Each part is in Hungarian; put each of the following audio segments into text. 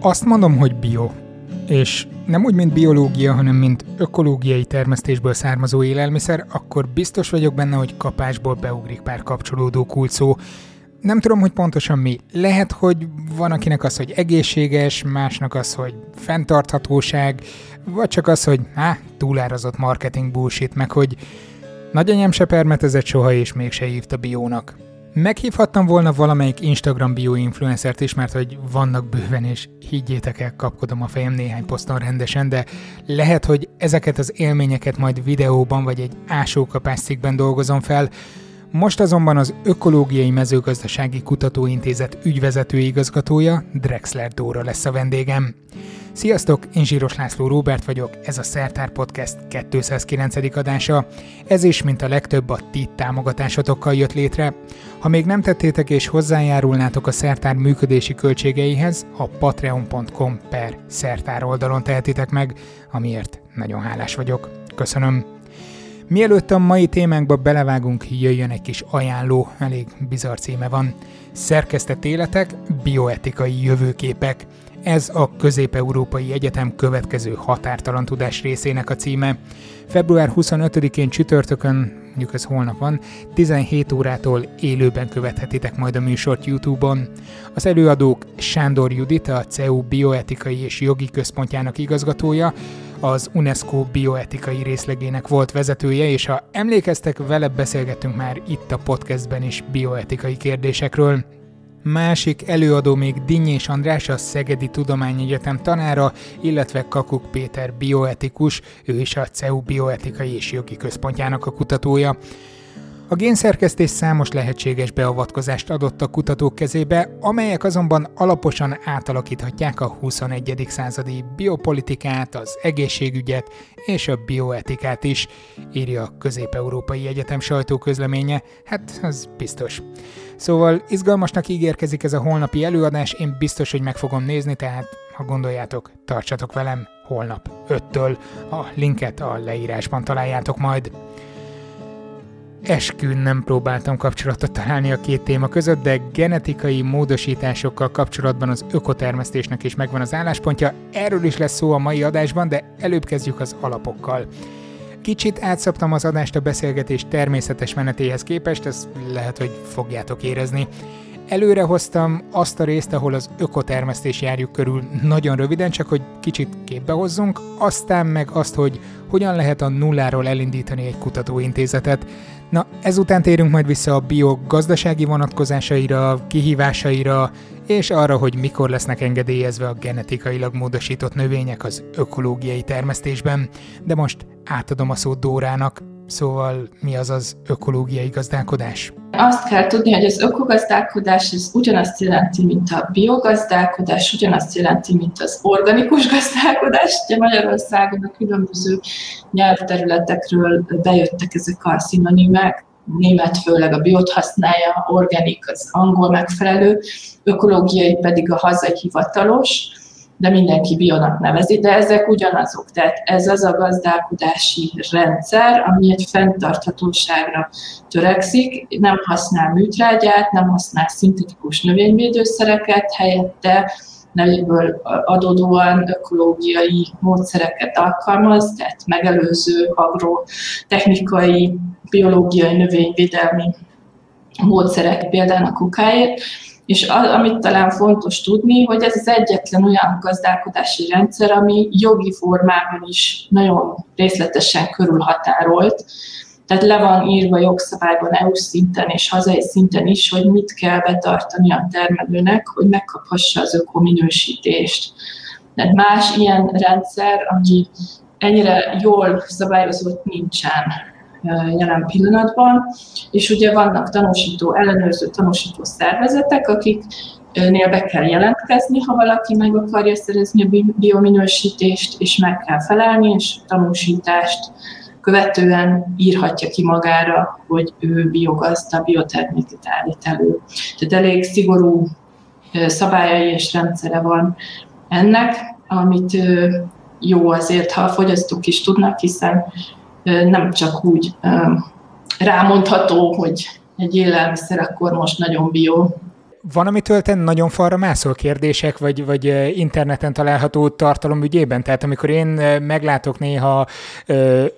azt mondom, hogy bio, és nem úgy, mint biológia, hanem mint ökológiai termesztésből származó élelmiszer, akkor biztos vagyok benne, hogy kapásból beugrik pár kapcsolódó kulcó. Nem tudom, hogy pontosan mi. Lehet, hogy van akinek az, hogy egészséges, másnak az, hogy fenntarthatóság, vagy csak az, hogy há, túlárazott marketing bullshit, meg hogy nagyanyám se permetezett soha, és mégse hívta biónak. Meghívhattam volna valamelyik Instagram bioinfluencert is, mert hogy vannak bőven, és higgyétek el, kapkodom a fejem néhány poszton rendesen, de lehet, hogy ezeket az élményeket majd videóban vagy egy ásókapás cikkben dolgozom fel, most azonban az Ökológiai Mezőgazdasági Kutatóintézet ügyvezető igazgatója Drexler Dóra lesz a vendégem. Sziasztok, én Zsíros László Róbert vagyok, ez a Szertár Podcast 209. adása. Ez is, mint a legtöbb, a ti támogatásotokkal jött létre. Ha még nem tettétek és hozzájárulnátok a Szertár működési költségeihez, a patreon.com per Szertár oldalon tehetitek meg, amiért nagyon hálás vagyok. Köszönöm. Mielőtt a mai témánkba belevágunk, jöjjön egy kis ajánló, elég bizarr címe van. Szerkesztett életek, bioetikai jövőképek – ez a Közép-Európai Egyetem következő határtalan tudás részének a címe. Február 25-én csütörtökön, mondjuk ez holnap van, 17 órától élőben követhetitek majd a műsort YouTube-on. Az előadók Sándor Judit, a CEU bioetikai és jogi központjának igazgatója, az UNESCO bioetikai részlegének volt vezetője, és ha emlékeztek, vele beszélgettünk már itt a podcastben is bioetikai kérdésekről. Másik előadó még Dinnyés András, a Szegedi Tudományegyetem tanára, illetve Kakuk Péter bioetikus, ő is a CEU bioetikai és jogi központjának a kutatója. A génszerkesztés számos lehetséges beavatkozást adott a kutatók kezébe, amelyek azonban alaposan átalakíthatják a 21. századi biopolitikát, az egészségügyet és a bioetikát is, írja a Közép-Európai Egyetem sajtóközleménye, hát az biztos. Szóval izgalmasnak ígérkezik ez a holnapi előadás, én biztos, hogy meg fogom nézni, tehát ha gondoljátok, tartsatok velem holnap 5-től. A linket a leírásban találjátok majd. Eskün nem próbáltam kapcsolatot találni a két téma között, de genetikai módosításokkal kapcsolatban az ökotermesztésnek is megvan az álláspontja. Erről is lesz szó a mai adásban, de előbb kezdjük az alapokkal. Kicsit átszaptam az adást a beszélgetés természetes menetéhez képest, ezt lehet, hogy fogjátok érezni. Előre hoztam azt a részt, ahol az ökotermesztés járjuk körül nagyon röviden, csak hogy kicsit képbe hozzunk, aztán meg azt, hogy hogyan lehet a nulláról elindítani egy kutatóintézetet. Na, ezután térünk majd vissza a biogazdasági vonatkozásaira, kihívásaira, és arra, hogy mikor lesznek engedélyezve a genetikailag módosított növények az ökológiai termesztésben. De most átadom a szót Dórának, Szóval mi az az ökológiai gazdálkodás? Azt kell tudni, hogy az ökogazdálkodás az ugyanazt jelenti, mint a biogazdálkodás, ugyanazt jelenti, mint az organikus gazdálkodás. Ugye Magyarországon a különböző nyelvterületekről bejöttek ezek a szinonimek, német főleg a biot használja, organik az angol megfelelő, ökológiai pedig a hazai hivatalos de mindenki bionak nevezi, de ezek ugyanazok. Tehát ez az a gazdálkodási rendszer, ami egy fenntarthatóságra törekszik, nem használ műtrágyát, nem használ szintetikus növényvédőszereket helyette, nevéből adódóan ökológiai módszereket alkalmaz, tehát megelőző agrotechnikai, biológiai növényvédelmi módszerek például a kukáért, és az, amit talán fontos tudni, hogy ez az egyetlen olyan gazdálkodási rendszer, ami jogi formában is nagyon részletesen körülhatárolt. Tehát le van írva jogszabályban EU szinten és hazai szinten is, hogy mit kell betartani a termelőnek, hogy megkaphassa az ökominősítést. Tehát más ilyen rendszer, ami ennyire jól szabályozott nincsen jelen pillanatban, és ugye vannak tanúsító, ellenőrző tanúsító szervezetek, akik nél be kell jelentkezni, ha valaki meg akarja szerezni a biominősítést, és meg kell felelni, és tanúsítást követően írhatja ki magára, hogy ő biogazda, bioterméket állít elő. Tehát elég szigorú szabályai és rendszere van ennek, amit jó azért, ha a fogyasztók is tudnak, hiszen nem csak úgy rámondható, hogy egy élelmiszer akkor most nagyon bio. van, amitől te nagyon falra mászol kérdések, vagy, vagy interneten található tartalom ügyében? Tehát amikor én meglátok néha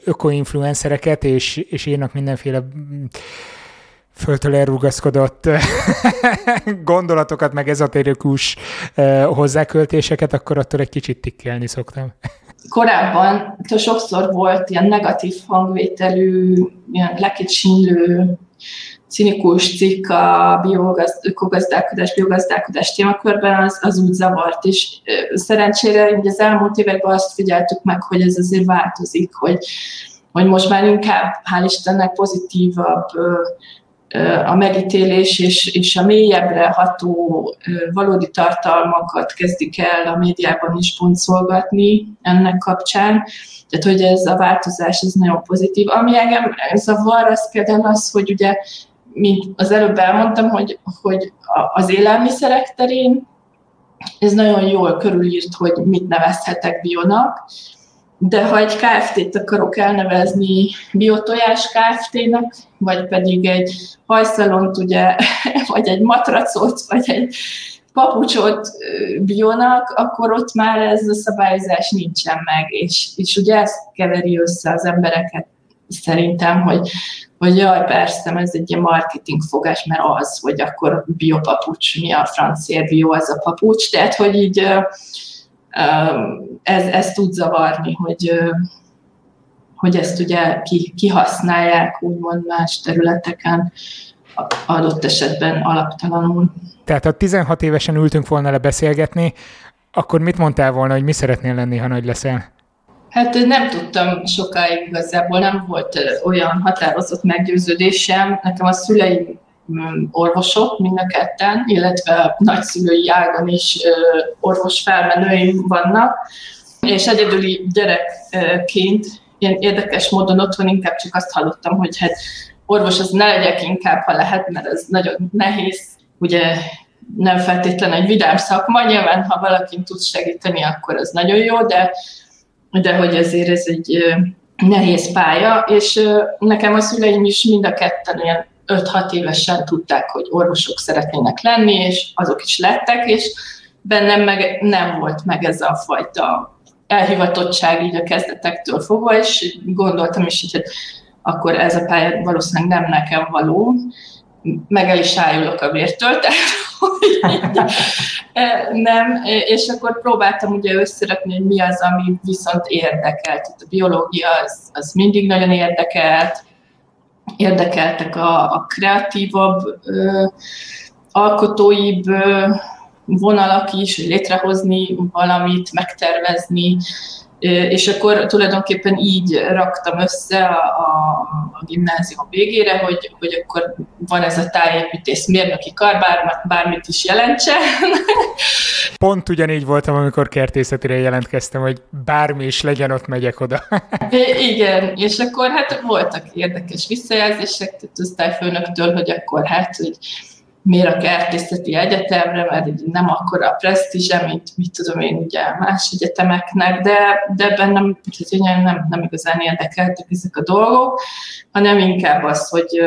ökoinfluencereket, és, és írnak mindenféle föltől elrugaszkodott gondolatokat, meg ezotérikus hozzáköltéseket, akkor attól egy kicsit tikkelni szoktam. Korábban sokszor volt ilyen negatív hangvételű, ilyen lekicsinlő, cinikus cikk a biogazd, ökogazdálkodás, biogazdálkodás témakörben, az, az úgy zavart, és szerencsére így az elmúlt években azt figyeltük meg, hogy ez azért változik, hogy, hogy most már inkább, hál' Istennek, pozitívabb a megítélés és, és a mélyebbre ható valódi tartalmakat kezdik el a médiában is boncolgatni ennek kapcsán. Tehát, hogy ez a változás, ez nagyon pozitív. Ami engem zavar, az például az, hogy ugye, mint az előbb elmondtam, hogy, hogy az élelmiszerek terén ez nagyon jól körülírt, hogy mit nevezhetek bionak, de ha egy KFT-t akarok elnevezni biotojás KFT-nek, vagy pedig egy hajszalont, ugye, vagy egy matracot, vagy egy papucsot bionak, akkor ott már ez a szabályozás nincsen meg, és, és ugye ezt keveri össze az embereket szerintem, hogy, hogy jaj, persze, ez egy ilyen marketing fogás, mert az, hogy akkor biopapucs, mi a francia bio, az a papucs, tehát hogy így ez, ez tud zavarni, hogy, hogy ezt ugye kihasználják úgymond más területeken, adott esetben alaptalanul. Tehát ha 16 évesen ültünk volna le beszélgetni, akkor mit mondtál volna, hogy mi szeretnél lenni, ha nagy leszel? Hát nem tudtam sokáig igazából, nem volt olyan határozott meggyőződésem. Nekem a szüleim orvosok, mind a ketten, illetve nagyszülői ágon is orvos felmenőim vannak, és egyedüli gyerekként ilyen érdekes módon otthon inkább csak azt hallottam, hogy hát orvos az ne legyek inkább, ha lehet, mert ez nagyon nehéz, ugye nem feltétlenül egy vidám szakma, nyilván ha valakin tud segíteni, akkor az nagyon jó, de, de hogy ezért ez egy nehéz pálya, és nekem a szüleim is mind a ketten ilyen 5-6 évesen tudták, hogy orvosok szeretnének lenni, és azok is lettek, és bennem meg nem volt meg ez a fajta elhivatottság így a kezdetektől fogva, és gondoltam is, hogy hát akkor ez a pálya valószínűleg nem nekem való, meg el is ájulok a vértől, tehát nem, és akkor próbáltam ugye összerakni, hogy mi az, ami viszont érdekelt. A biológia az, az mindig nagyon érdekelt, érdekeltek a, a kreatívabb, ö, alkotóibb ö, vonalak is, létrehozni valamit, megtervezni, és akkor tulajdonképpen így raktam össze a, a, a gimnázium végére, hogy, hogy akkor van ez a tájépítész mérnöki kar, bár, bármit is jelentse. Pont ugyanígy voltam, amikor kertészetire jelentkeztem, hogy bármi is legyen, ott megyek oda. Igen, és akkor hát voltak érdekes visszajelzések, tehát osztályfőnöktől, hogy akkor hát, hogy miért a kertészeti egyetemre, mert nem akkora a presztízse, mint mit tudom én ugye más egyetemeknek, de, de bennem tehát nem, nem igazán érdekeltek ezek a dolgok, hanem inkább az, hogy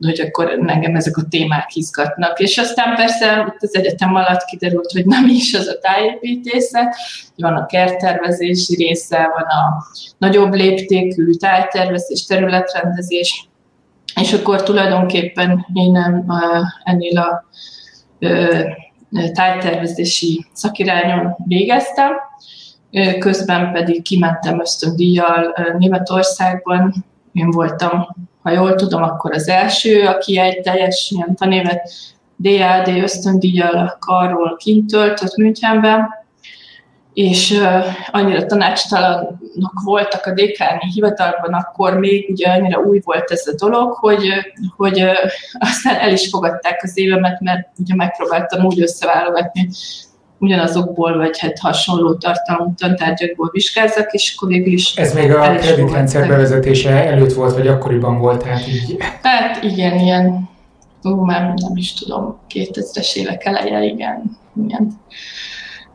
hogy akkor engem ezek a témák izgatnak. És aztán persze az egyetem alatt kiderült, hogy nem is az a tájépítészet, van a kerttervezési része, van a nagyobb léptékű tájtervezés, területrendezés, és akkor tulajdonképpen én ennél a tájtervezési szakirányon végeztem, közben pedig kimentem ösztöndíjjal Németországban. Én voltam, ha jól tudom, akkor az első, aki egy teljes ilyen tanévet DAD ösztöndíjjal karról kint töltött Münchenben, és annyira tanácstalanok voltak a dékáni hivatalban, akkor még ugye annyira új volt ez a dolog, hogy, hogy aztán el is fogadták az évemet, mert ugye megpróbáltam úgy összeválogatni, ugyanazokból, vagy hát hasonló tartalmú tantárgyakból vizsgázzak, és akkor végül is... Ez még a kreditrendszer bevezetése előtt volt, vagy akkoriban volt, tehát így... Hát igen, ilyen, ú, már nem is tudom, 2000-es évek eleje, igen, igen.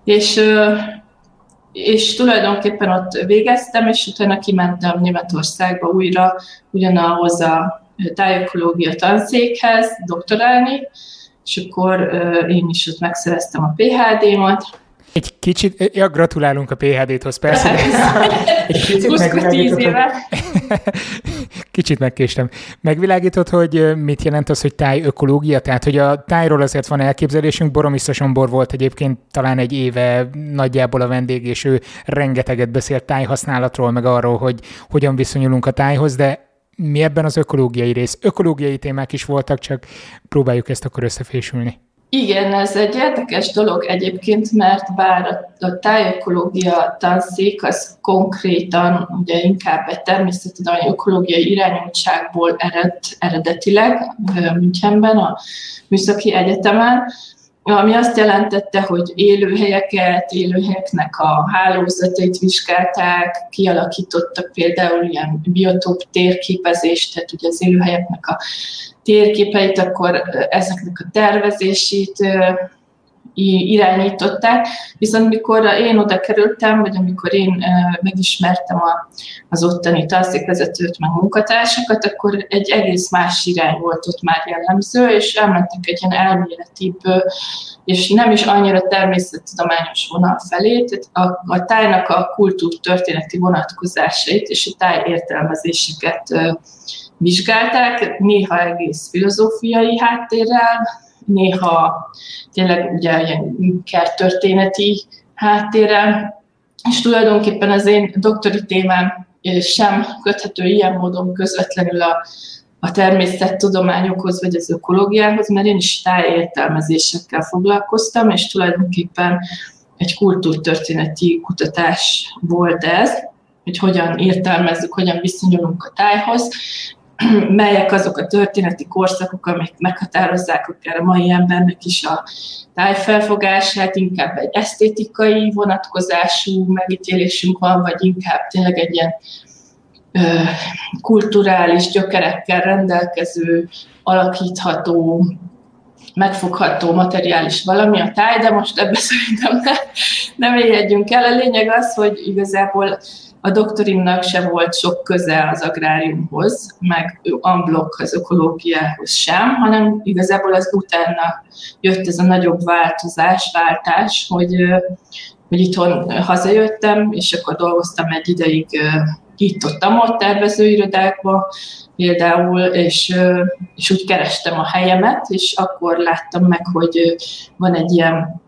És és tulajdonképpen ott végeztem, és utána kimentem Németországba újra ugyanahoz a tájökológia tanszékhez doktorálni, és akkor én is ott megszereztem a PHD-mat, egy kicsit, ja, gratulálunk a PHD-hoz, persze. egy kicsit megvilágított, kicsit megkéstem. Megvilágított, hogy mit jelent az, hogy tájökológia? Tehát, hogy a tájról azért van elképzelésünk, Boromisza Sombor volt egyébként talán egy éve nagyjából a vendég, és ő rengeteget beszélt tájhasználatról, meg arról, hogy hogyan viszonyulunk a tájhoz, de mi ebben az ökológiai rész? Ökológiai témák is voltak, csak próbáljuk ezt akkor összefésülni. Igen, ez egy érdekes dolog egyébként, mert bár a tájökológia tanszék az konkrétan ugye inkább egy természettudományi ökológiai irányultságból ered eredetileg Münchenben, a Műszaki Egyetemen, ami azt jelentette, hogy élőhelyeket, élőhelyeknek a hálózatait vizsgálták, kialakítottak például ilyen biotóp térképezést, tehát ugye az élőhelyeknek a térképeit, akkor ezeknek a tervezését irányították, viszont mikor én oda kerültem, vagy amikor én megismertem a, az ottani tanszékvezetőt, meg munkatársakat, akkor egy egész más irány volt ott már jellemző, és elmentek egy ilyen elméletibb, és nem is annyira természettudományos vonal felé, tehát a, a tájnak a kultúrtörténeti vonatkozásait és a táj értelmezéseket vizsgálták, néha egész filozófiai háttérrel, néha tényleg ugye ilyen kerttörténeti háttérrel, és tulajdonképpen az én doktori témám sem köthető ilyen módon közvetlenül a, a természettudományokhoz vagy az ökológiához, mert én is tájértelmezésekkel foglalkoztam, és tulajdonképpen egy kultúrtörténeti kutatás volt ez, hogy hogyan értelmezzük, hogyan viszonyulunk a tájhoz, melyek azok a történeti korszakok, amik meghatározzák akár a mai embernek is a tájfelfogását, inkább egy esztétikai vonatkozású megítélésünk van, vagy inkább tényleg egy ilyen ö, kulturális gyökerekkel rendelkező, alakítható, megfogható materiális valami a táj, de most ebbe szerintem ne, nem éljegyünk el. A lényeg az, hogy igazából a doktorimnak se volt sok köze az agráriumhoz, meg unblock az ökológiához sem, hanem igazából az utána jött ez a nagyobb változás, váltás, hogy, hogy itthon hazajöttem, és akkor dolgoztam egy ideig itt ott ott tervezőirodákba például, és, és úgy kerestem a helyemet, és akkor láttam meg, hogy van egy ilyen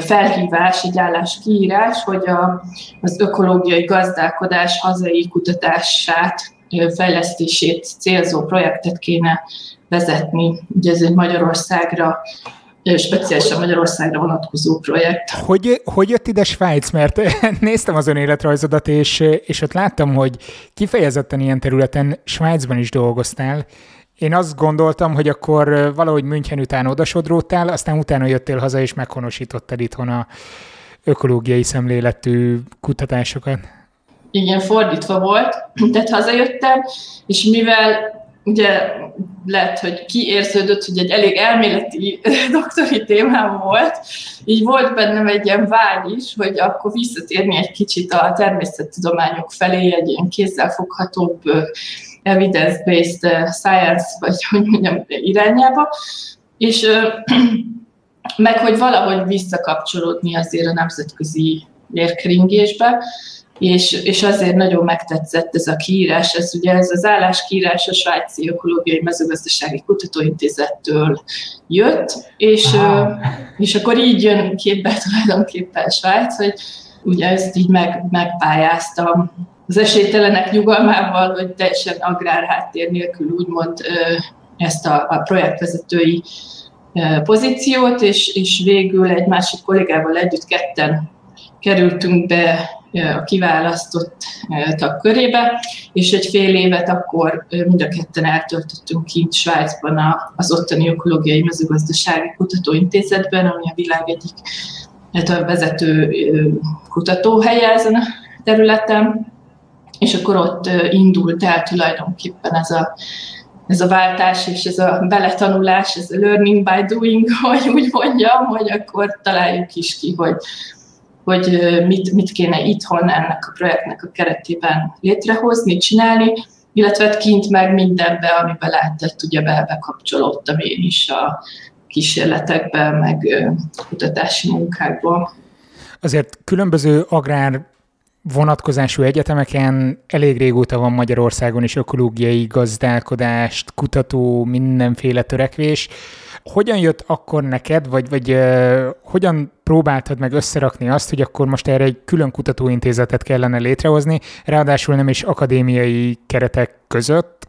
felhívás, egy állás kiírás, hogy a, az ökológiai gazdálkodás hazai kutatását, fejlesztését célzó projektet kéne vezetni. Ugye ez egy Magyarországra speciálisan Magyarországra vonatkozó projekt. Hogy, hogy jött ide Svájc? Mert néztem az ön életrajzodat, és, és ott láttam, hogy kifejezetten ilyen területen Svájcban is dolgoztál. Én azt gondoltam, hogy akkor valahogy München után odasodródtál, aztán utána jöttél haza, és meghonosítottad itthon a ökológiai szemléletű kutatásokat. Igen, fordítva volt. Tehát hazajöttem, és mivel ugye lehet, hogy kiérződött, hogy egy elég elméleti doktori témám volt, így volt bennem egy ilyen vágy is, hogy akkor visszatérni egy kicsit a természettudományok felé, egy ilyen kézzelfoghatóbb evidence-based uh, science, vagy hogy mondjam, irányába, és meg hogy valahogy visszakapcsolódni azért a nemzetközi lérkeringésbe, és, és azért nagyon megtetszett ez a kiírás, ez ugye ez az álláskiírás a Svájci Ökológiai Mezőgazdasági Kutatóintézettől jött, és, wow. és akkor így jön képbe tulajdonképpen Svájc, hogy ugye ezt így meg, megpályáztam az esélytelenek nyugalmával, hogy teljesen agrárháttér nélkül úgymond ezt a, a projektvezetői pozíciót, és, és végül egy másik kollégával együtt ketten kerültünk be a kiválasztott tag körébe, és egy fél évet akkor mind a ketten eltöltöttünk kint Svájcban az ottani ökológiai mezőgazdasági kutatóintézetben, ami a világ egyik hát a vezető kutatóhelye ezen a területen, és akkor ott indult el tulajdonképpen ez a, ez a váltás és ez a beletanulás, ez a learning by doing, hogy úgy mondjam, hogy akkor találjuk is ki, hogy, hogy mit, mit kéne itthon ennek a projektnek a keretében létrehozni, csinálni, illetve hát kint meg mindenbe, amiben lehetett, ugye be, bekapcsolódtam én is a kísérletekbe, meg kutatási munkákba. Azért különböző agrár vonatkozású egyetemeken elég régóta van Magyarországon is ökológiai gazdálkodást, kutató, mindenféle törekvés. Hogyan jött akkor neked, vagy, vagy uh, hogyan próbáltad meg összerakni azt, hogy akkor most erre egy külön kutatóintézetet kellene létrehozni, ráadásul nem is akadémiai keretek között?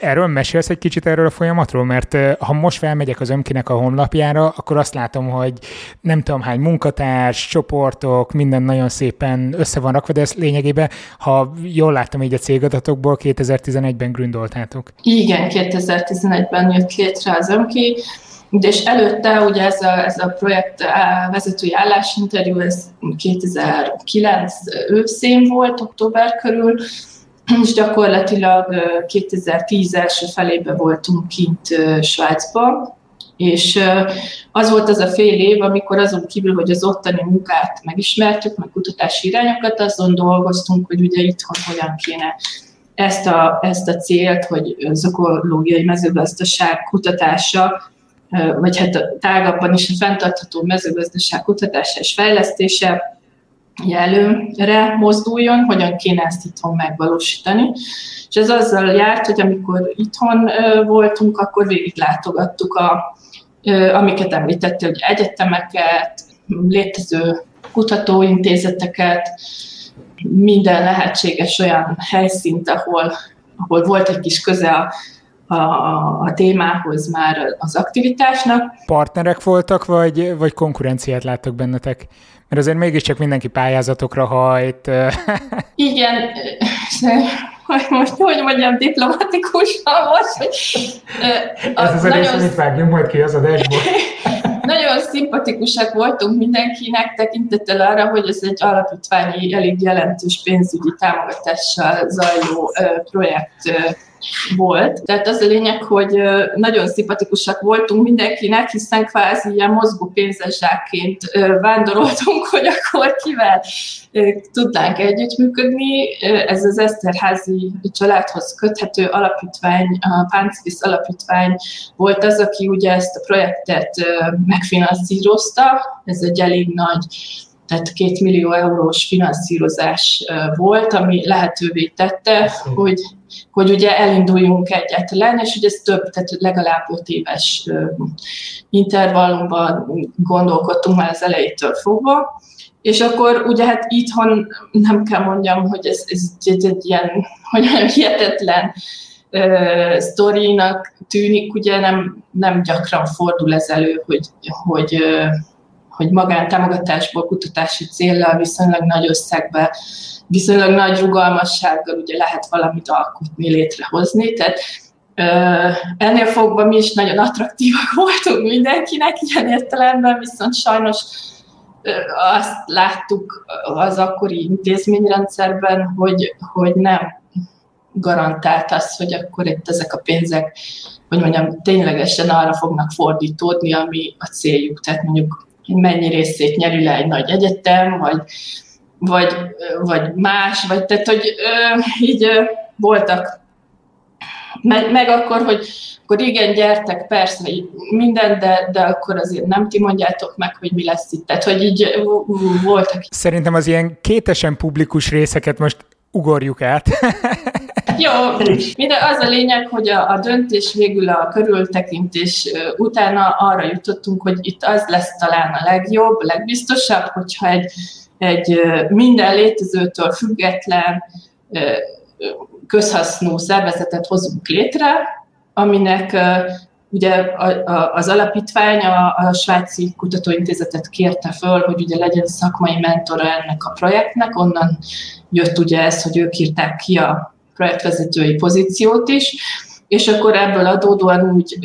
Erről mesélsz egy kicsit erről a folyamatról? Mert ha most felmegyek az Ömkinek a honlapjára, akkor azt látom, hogy nem tudom hány munkatárs, csoportok, minden nagyon szépen össze van rakva, de ezt lényegében, ha jól láttam így a cégadatokból, 2011-ben gründoltátok. Igen, 2011-ben jött létre az Ömki, de és előtte ugye ez a, ez a projekt vezetői állásinterjú, ez 2009 őszén volt, október körül, és gyakorlatilag 2010 első felében voltunk kint Svájcba, és az volt az a fél év, amikor azon kívül, hogy az ottani munkát megismertük, meg kutatási irányokat, azon dolgoztunk, hogy ugye itthon hogyan kéne ezt a, ezt a célt, hogy az ökológiai mezőgazdaság kutatása, vagy hát tágabban is a fenntartható mezőgazdaság kutatása és fejlesztése előre mozduljon, hogyan kéne ezt itthon megvalósítani. És ez azzal járt, hogy amikor itthon voltunk, akkor végiglátogattuk a, amiket említettél, hogy egyetemeket, létező kutatóintézeteket, minden lehetséges olyan helyszínt, ahol, ahol volt egy kis köze a, a, a témához már az aktivitásnak. Partnerek voltak, vagy, vagy konkurenciát láttak bennetek? Mert azért mégiscsak mindenki pályázatokra hajt. Igen, hogy most hogy mondjam diplomatikusan most, hogy... Ez az a nagyon... rész, amit vágjunk majd ki az adásból. nagyon szimpatikusak voltunk mindenkinek tekintettel arra, hogy ez egy alapítványi, elég jelentős pénzügyi támogatással zajló projekt volt. Tehát az a lényeg, hogy nagyon szimpatikusak voltunk mindenkinek, hiszen kvázi ilyen mozgó pénzes zsákként vándoroltunk, hogy akkor kivel tudnánk együttműködni. Ez az Eszterházi családhoz köthető alapítvány, a Páncvisz alapítvány volt az, aki ugye ezt a projektet megfinanszírozta. Ez egy elég nagy tehát két millió eurós finanszírozás volt, ami lehetővé tette, hogy hogy ugye elinduljunk egyetlen, és ugye ez több, tehát legalább öt éves intervallumban gondolkodtunk már az elejétől fogva, és akkor ugye hát itthon nem kell mondjam, hogy ez, ez egy, egy ilyen, hogy hihetetlen uh, sztorinak tűnik, ugye nem, nem gyakran fordul ez elő, hogy, hogy, uh, hogy magántámogatásból kutatási céllal viszonylag nagy összegbe viszonylag nagy rugalmassággal ugye lehet valamit alkotni, létrehozni, tehát ennél fogva mi is nagyon attraktívak voltunk mindenkinek ilyen értelemben, viszont sajnos azt láttuk az akkori intézményrendszerben, hogy, hogy nem garantált az, hogy akkor itt ezek a pénzek, hogy mondjam, ténylegesen arra fognak fordítódni, ami a céljuk. Tehát mondjuk mennyi részét nyeri le egy nagy egyetem, vagy vagy, vagy más, vagy tehát, hogy ö, így ö, voltak. Meg, meg akkor, hogy akkor igen, gyertek, persze, minden, de, de akkor azért nem ti mondjátok meg, hogy mi lesz itt. Tehát, hogy így voltak. Szerintem az ilyen kétesen publikus részeket most ugorjuk át. Jó, minden az a lényeg, hogy a, a döntés végül a körültekintés utána arra jutottunk, hogy itt az lesz talán a legjobb, legbiztosabb, hogyha egy egy minden létezőtől független közhasznú szervezetet hozunk létre, aminek ugye az alapítvány a, a svájci kutatóintézetet kérte föl, hogy ugye legyen szakmai mentora ennek a projektnek, onnan jött ugye ez, hogy ők írták ki a projektvezetői pozíciót is, és akkor ebből adódóan úgy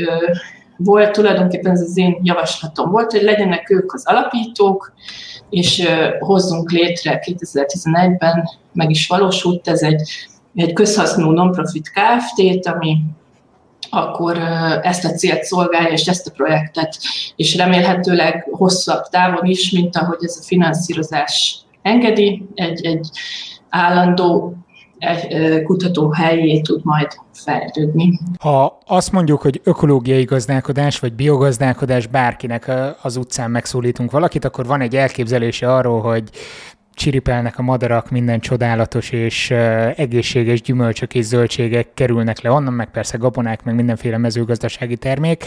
volt, tulajdonképpen ez az én javaslatom volt, hogy legyenek ők az alapítók, és hozzunk létre 2011-ben, meg is valósult, ez egy, egy közhasznú non-profit Kft-t, ami akkor ezt a célt szolgálja, és ezt a projektet, és remélhetőleg hosszabb távon is, mint ahogy ez a finanszírozás engedi, egy, egy állandó kutatóhelyé tud majd fejlődni. Ha azt mondjuk, hogy ökológiai gazdálkodás vagy biogazdálkodás bárkinek az utcán megszólítunk valakit, akkor van egy elképzelése arról, hogy csiripelnek a madarak, minden csodálatos és egészséges gyümölcsök és zöldségek kerülnek le onnan, meg persze gabonák, meg mindenféle mezőgazdasági termék.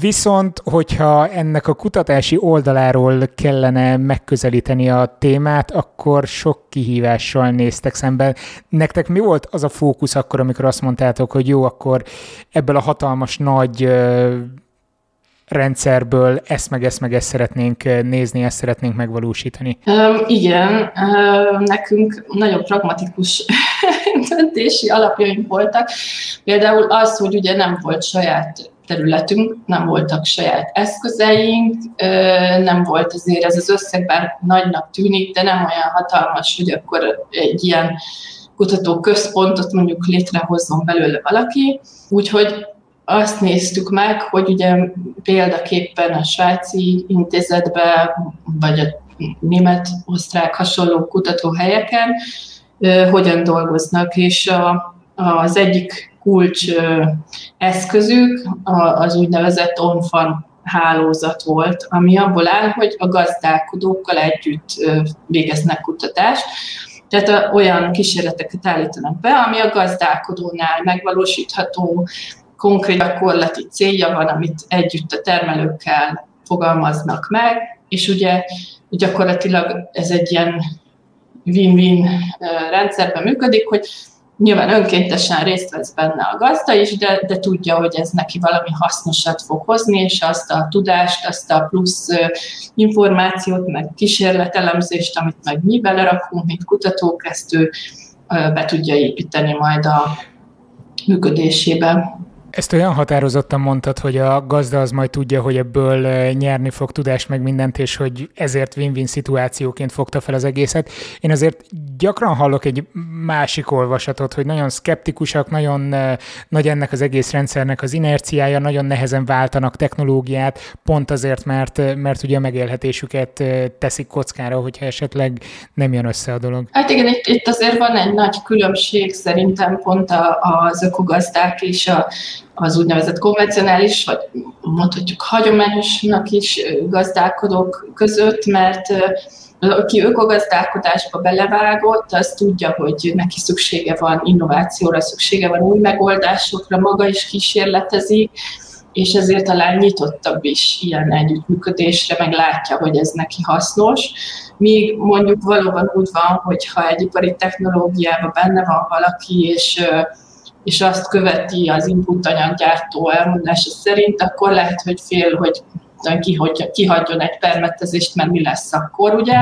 Viszont, hogyha ennek a kutatási oldaláról kellene megközelíteni a témát, akkor sok kihívással néztek szemben. Nektek mi volt az a fókusz akkor, amikor azt mondtátok, hogy jó, akkor ebből a hatalmas nagy rendszerből ezt meg ezt meg ezt szeretnénk nézni, ezt szeretnénk megvalósítani? Um, igen, uh, nekünk nagyon pragmatikus döntési alapjaink voltak. Például az, hogy ugye nem volt saját területünk, nem voltak saját eszközeink, nem volt azért ez az összeg, bár nagynak tűnik, de nem olyan hatalmas, hogy akkor egy ilyen kutatóközpontot mondjuk létrehozzon belőle valaki. Úgyhogy azt néztük meg, hogy ugye példaképpen a svájci intézetben, vagy a német-osztrák hasonló kutatóhelyeken hogyan dolgoznak, és a, az egyik kulcs eszközük az úgynevezett on-farm hálózat volt, ami abból áll, hogy a gazdálkodókkal együtt végeznek kutatást, tehát olyan kísérleteket állítanak be, ami a gazdálkodónál megvalósítható, konkrét gyakorlati célja van, amit együtt a termelőkkel fogalmaznak meg, és ugye gyakorlatilag ez egy ilyen win-win rendszerben működik, hogy Nyilván önkéntesen részt vesz benne a gazda is, de, de tudja, hogy ez neki valami hasznosat fog hozni, és azt a tudást, azt a plusz információt, meg kísérletelemzést, amit meg mi belerakunk, mint kutatók, ezt be tudja építeni majd a működésébe. Ezt olyan határozottan mondtad, hogy a gazda az majd tudja, hogy ebből nyerni fog tudást meg mindent, és hogy ezért win-win szituációként fogta fel az egészet. Én azért gyakran hallok egy másik olvasatot, hogy nagyon szkeptikusak, nagyon nagy ennek az egész rendszernek az inerciája, nagyon nehezen váltanak technológiát, pont azért, mert, mert ugye a megélhetésüket teszik kockára, hogyha esetleg nem jön össze a dolog. Hát igen, itt, itt azért van egy nagy különbség szerintem pont a, az ökogazdák és a az úgynevezett konvencionális, vagy mondhatjuk hagyományosnak is gazdálkodók között, mert aki ökogazdálkodásba belevágott, az tudja, hogy neki szüksége van innovációra, szüksége van új megoldásokra, maga is kísérletezik, és ezért talán nyitottabb is ilyen együttműködésre, meg látja, hogy ez neki hasznos. Míg mondjuk valóban úgy van, hogy ha egy ipari technológiában benne van valaki, és és azt követi az input anyaggyártó elmondása szerint, akkor lehet, hogy fél, hogy kihagyjon egy permetezést, mert mi lesz akkor, ugye?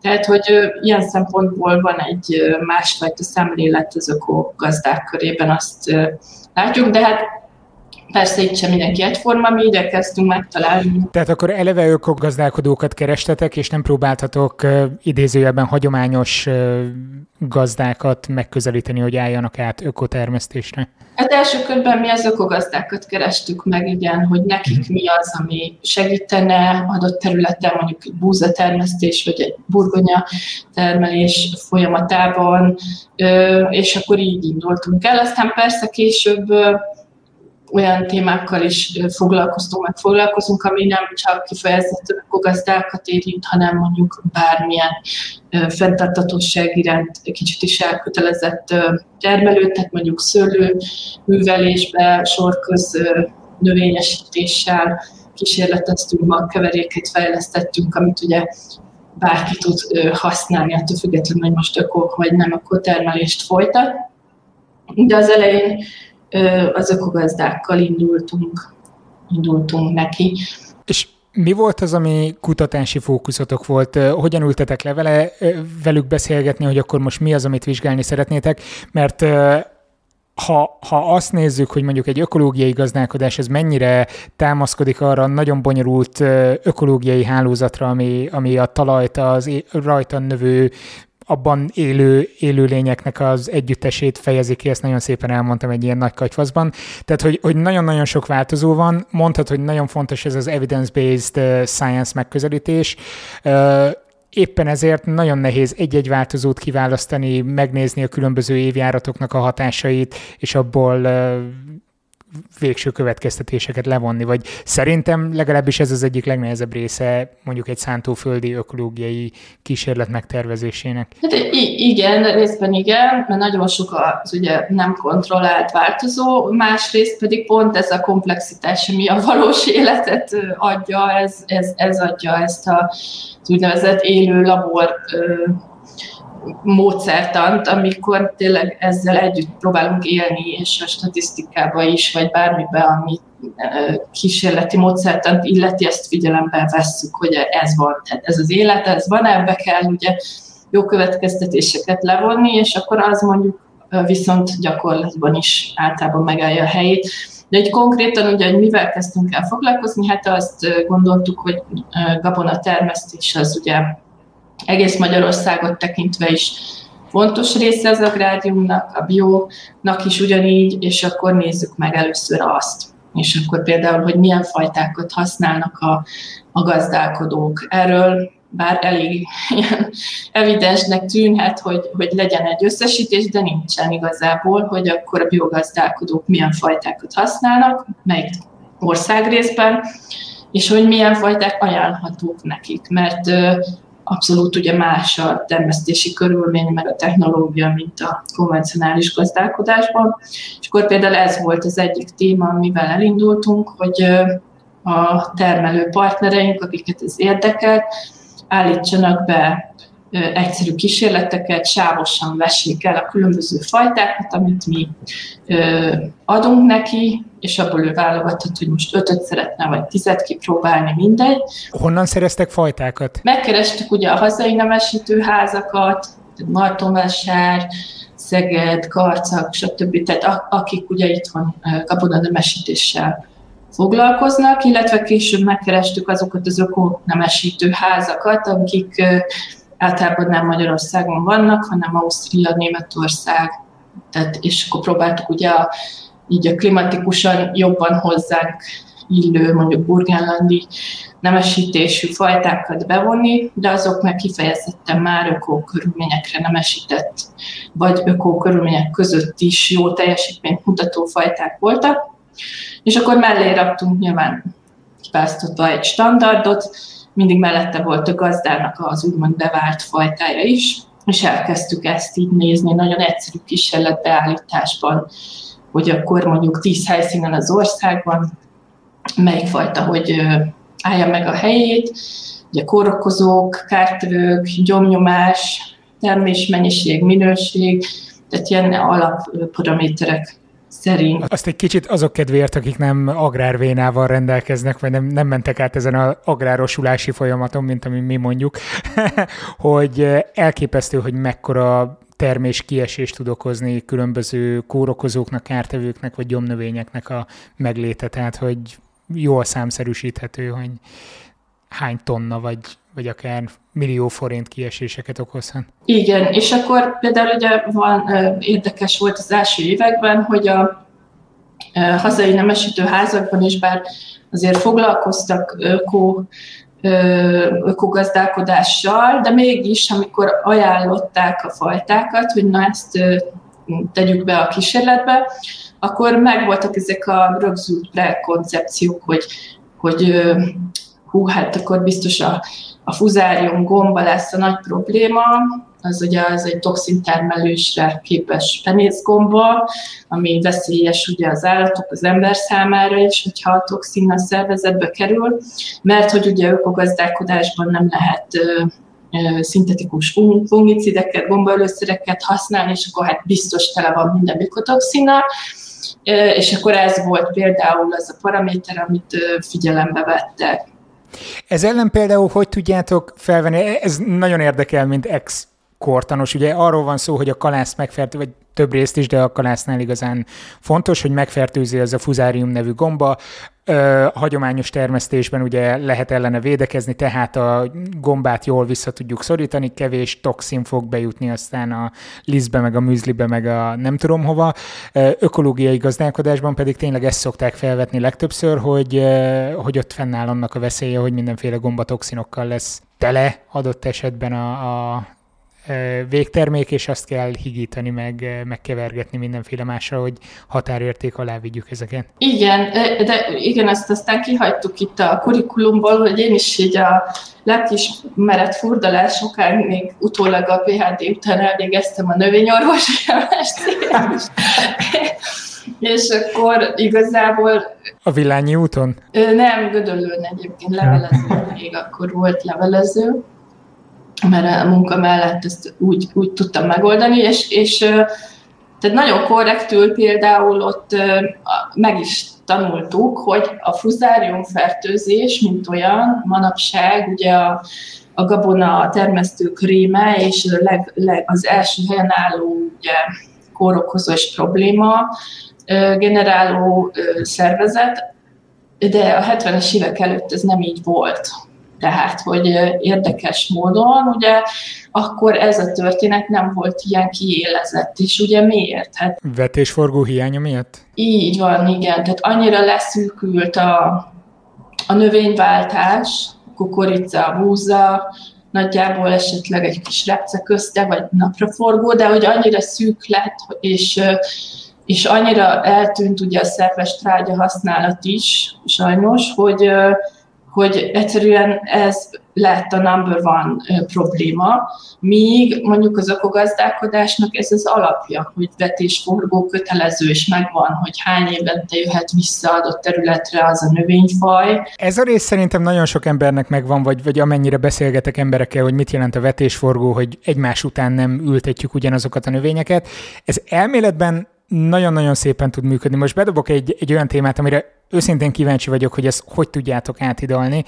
Tehát, hogy ilyen szempontból van egy másfajta szemlélet az ökogazdák körében, azt látjuk, de hát Persze itt sem mindenki egyforma, mi igyekeztünk megtalálni. Tehát akkor eleve ökogazdálkodókat kerestetek, és nem próbáltatok idézőjelben hagyományos gazdákat megközelíteni, hogy álljanak át ökotermesztésre? Hát első körben mi az ökogazdákat kerestük meg, igen, hogy nekik mhm. mi az, ami segítene adott területen, mondjuk egy búzatermesztés, vagy egy burgonya termelés folyamatában, és akkor így indultunk el. Aztán persze később olyan témákkal is foglalkoztunk, meg foglalkozunk, ami nem csak kifejezetten gazdákat érint, hanem mondjuk bármilyen fenntartatóság iránt kicsit is elkötelezett termelő, tehát mondjuk szőlő művelésbe, sorköz növényesítéssel kísérleteztünk, keveréket fejlesztettünk, amit ugye bárki tud használni, attól függetlenül, hogy most öko vagy nem öko termelést folytat. De az elején az ökogazdákkal indultunk, indultunk neki. És mi volt az, ami kutatási fókuszotok volt? Hogyan ültetek le velük beszélgetni, hogy akkor most mi az, amit vizsgálni szeretnétek? Mert ha, ha azt nézzük, hogy mondjuk egy ökológiai gazdálkodás, ez mennyire támaszkodik arra nagyon bonyolult ökológiai hálózatra, ami, ami a talajt, az rajta növő abban élő élőlényeknek az együttesét fejezi ki, ezt nagyon szépen elmondtam egy ilyen nagy kagyfaszban. Tehát, hogy, hogy nagyon-nagyon sok változó van, mondhat, hogy nagyon fontos ez az evidence-based science megközelítés, éppen ezért nagyon nehéz egy-egy változót kiválasztani, megnézni a különböző évjáratoknak a hatásait, és abból végső következtetéseket levonni, vagy szerintem legalábbis ez az egyik legnehezebb része mondjuk egy szántóföldi ökológiai kísérlet megtervezésének. Hát igen, részben igen, mert nagyon sok az ugye nem kontrollált változó, másrészt pedig pont ez a komplexitás, ami a valós életet adja, ez, ez, ez adja ezt a, úgynevezett élő labor módszertant, amikor tényleg ezzel együtt próbálunk élni, és a statisztikába is, vagy bármibe, ami kísérleti módszertant illeti, ezt figyelembe vesszük, hogy ez van, tehát ez az élet, ez van, ebbe kell ugye jó következtetéseket levonni, és akkor az mondjuk viszont gyakorlatban is általában megállja a helyét. De egy konkrétan ugye, hogy mivel kezdtünk el foglalkozni, hát azt gondoltuk, hogy gabona termesztés az ugye egész Magyarországot tekintve is fontos része az agráriumnak, a biónak is ugyanígy, és akkor nézzük meg először azt. És akkor például, hogy milyen fajtákat használnak a, a gazdálkodók. Erről bár elég ilyen evidensnek tűnhet, hogy, hogy legyen egy összesítés, de nincsen igazából, hogy akkor a biogazdálkodók milyen fajtákat használnak, melyik országrészben, és hogy milyen fajták ajánlhatók nekik, mert abszolút ugye más a termesztési körülmény, meg a technológia, mint a konvencionális gazdálkodásban. És akkor például ez volt az egyik téma, amivel elindultunk, hogy a termelő partnereink, akiket ez érdekelt, állítsanak be egyszerű kísérleteket, sávosan vessék el a különböző fajtákat, amit mi adunk neki, és abból ő válogathat, hogy most ötöt szeretne, vagy tizet kipróbálni, mindegy. Honnan szereztek fajtákat? Megkerestük ugye a hazai nemesítő házakat, Martonvásár, Szeged, Karcak, stb. Tehát akik ugye itthon kapod a nemesítéssel foglalkoznak, illetve később megkerestük azokat az ökonemesítő házakat, akik általában nem Magyarországon vannak, hanem Ausztria, Németország, tehát, és akkor próbáltuk ugye a, így a klimatikusan jobban hozzánk illő, mondjuk burgenlandi nemesítésű fajtákat bevonni, de azok meg kifejezetten már ökókörülményekre nemesített, vagy ökókörülmények között is jó teljesítményt mutató fajták voltak. És akkor mellé raktunk nyilván kipásztotva egy standardot, mindig mellette volt a gazdának az úgymond bevált fajtája is, és elkezdtük ezt így nézni nagyon egyszerű kísérletbeállításban, hogy akkor mondjuk tíz helyszínen az országban melyik fajta, hogy állja meg a helyét, ugye kórokozók, kártevők, gyomnyomás, termésmennyiség, minőség, tehát ilyen alapparaméterek szerint. Azt egy kicsit azok kedvéért, akik nem agrárvénával rendelkeznek, vagy nem, nem mentek át ezen az agrárosulási folyamaton, mint ami mi mondjuk, hogy elképesztő, hogy mekkora termés kiesést tud okozni különböző kórokozóknak, kártevőknek vagy gyomnövényeknek a megléte, tehát hogy jól számszerűsíthető, hogy hány tonna vagy, vagy akár millió forint kieséseket okozhat. Igen, és akkor például ugye van, érdekes volt az első években, hogy a hazai nemesítő házakban is, bár azért foglalkoztak öko, ökogazdálkodással, de mégis, amikor ajánlották a fajtákat, hogy na ezt tegyük be a kísérletbe, akkor megvoltak ezek a rögzült prekoncepciók, hogy, hogy hú, hát akkor biztos a, a fuzárium gomba lesz a nagy probléma, az ugye az egy toxintermelésre képes penészgomba, ami veszélyes ugye az állatok, az ember számára is, hogyha a toxin a szervezetbe kerül, mert hogy ugye ökogazdálkodásban nem lehet szintetikus fungicideket, gombaölőszereket használni, és akkor hát biztos tele van minden mikotoxinnal, és akkor ez volt például az a paraméter, amit figyelembe vettek. Ez ellen például hogy tudjátok felvenni, ez nagyon érdekel, mint ex kortanos. Ugye arról van szó, hogy a kalász megfertő, vagy több részt is, de a kalásznál igazán fontos, hogy megfertőzi az a fuzárium nevű gomba, ö, hagyományos termesztésben ugye lehet ellene védekezni, tehát a gombát jól vissza tudjuk szorítani, kevés toxin fog bejutni aztán a lisztbe, meg a műzlibe, meg a nem tudom hova. Ökológiai gazdálkodásban pedig tényleg ezt szokták felvetni legtöbbször, hogy, hogy ott fennáll annak a veszélye, hogy mindenféle gombatoxinokkal lesz tele adott esetben a, a végtermék, és azt kell higítani, meg megkevergetni mindenféle másra, hogy határérték alá vigyük ezeket. Igen, de igen, ezt aztán kihagytuk itt a kurikulumból, hogy én is így a lelkiismeret furdalás sokáig még utólag a PHD után elvégeztem a növényorvosi és akkor igazából... A Villányi úton? Nem, Gödöllőn egyébként levelező, még akkor volt levelező mert a munka mellett ezt úgy, úgy tudtam megoldani, és, és tehát nagyon korrektül például ott meg is tanultuk, hogy a fuzárium fertőzés, mint olyan, manapság ugye a, a gabona termesztő kréme, és a leg, leg, az első helyen álló ugye, kórokozós probléma generáló szervezet, de a 70-es évek előtt ez nem így volt. Tehát, hogy érdekes módon, ugye, akkor ez a történet nem volt ilyen kiélezett, és ugye miért? Hát, Vetésforgó hiánya miatt? Így van, igen. Tehát annyira leszűkült a, a növényváltás, kukorica, búza, nagyjából esetleg egy kis repce közte, vagy napraforgó, de hogy annyira szűk lett, és és annyira eltűnt ugye a szerves trágya használat is, sajnos, hogy, hogy egyszerűen ez lett a number one probléma, míg mondjuk az ökogazdálkodásnak ez az alapja, hogy vetésforgó kötelező, és megvan, hogy hány évente jöhet vissza adott területre az a növényfaj. Ez a rész szerintem nagyon sok embernek megvan, vagy, vagy amennyire beszélgetek emberekkel, hogy mit jelent a vetésforgó, hogy egymás után nem ültetjük ugyanazokat a növényeket. Ez elméletben nagyon-nagyon szépen tud működni. Most bedobok egy, egy olyan témát, amire őszintén kíváncsi vagyok, hogy ezt hogy tudjátok átidalni.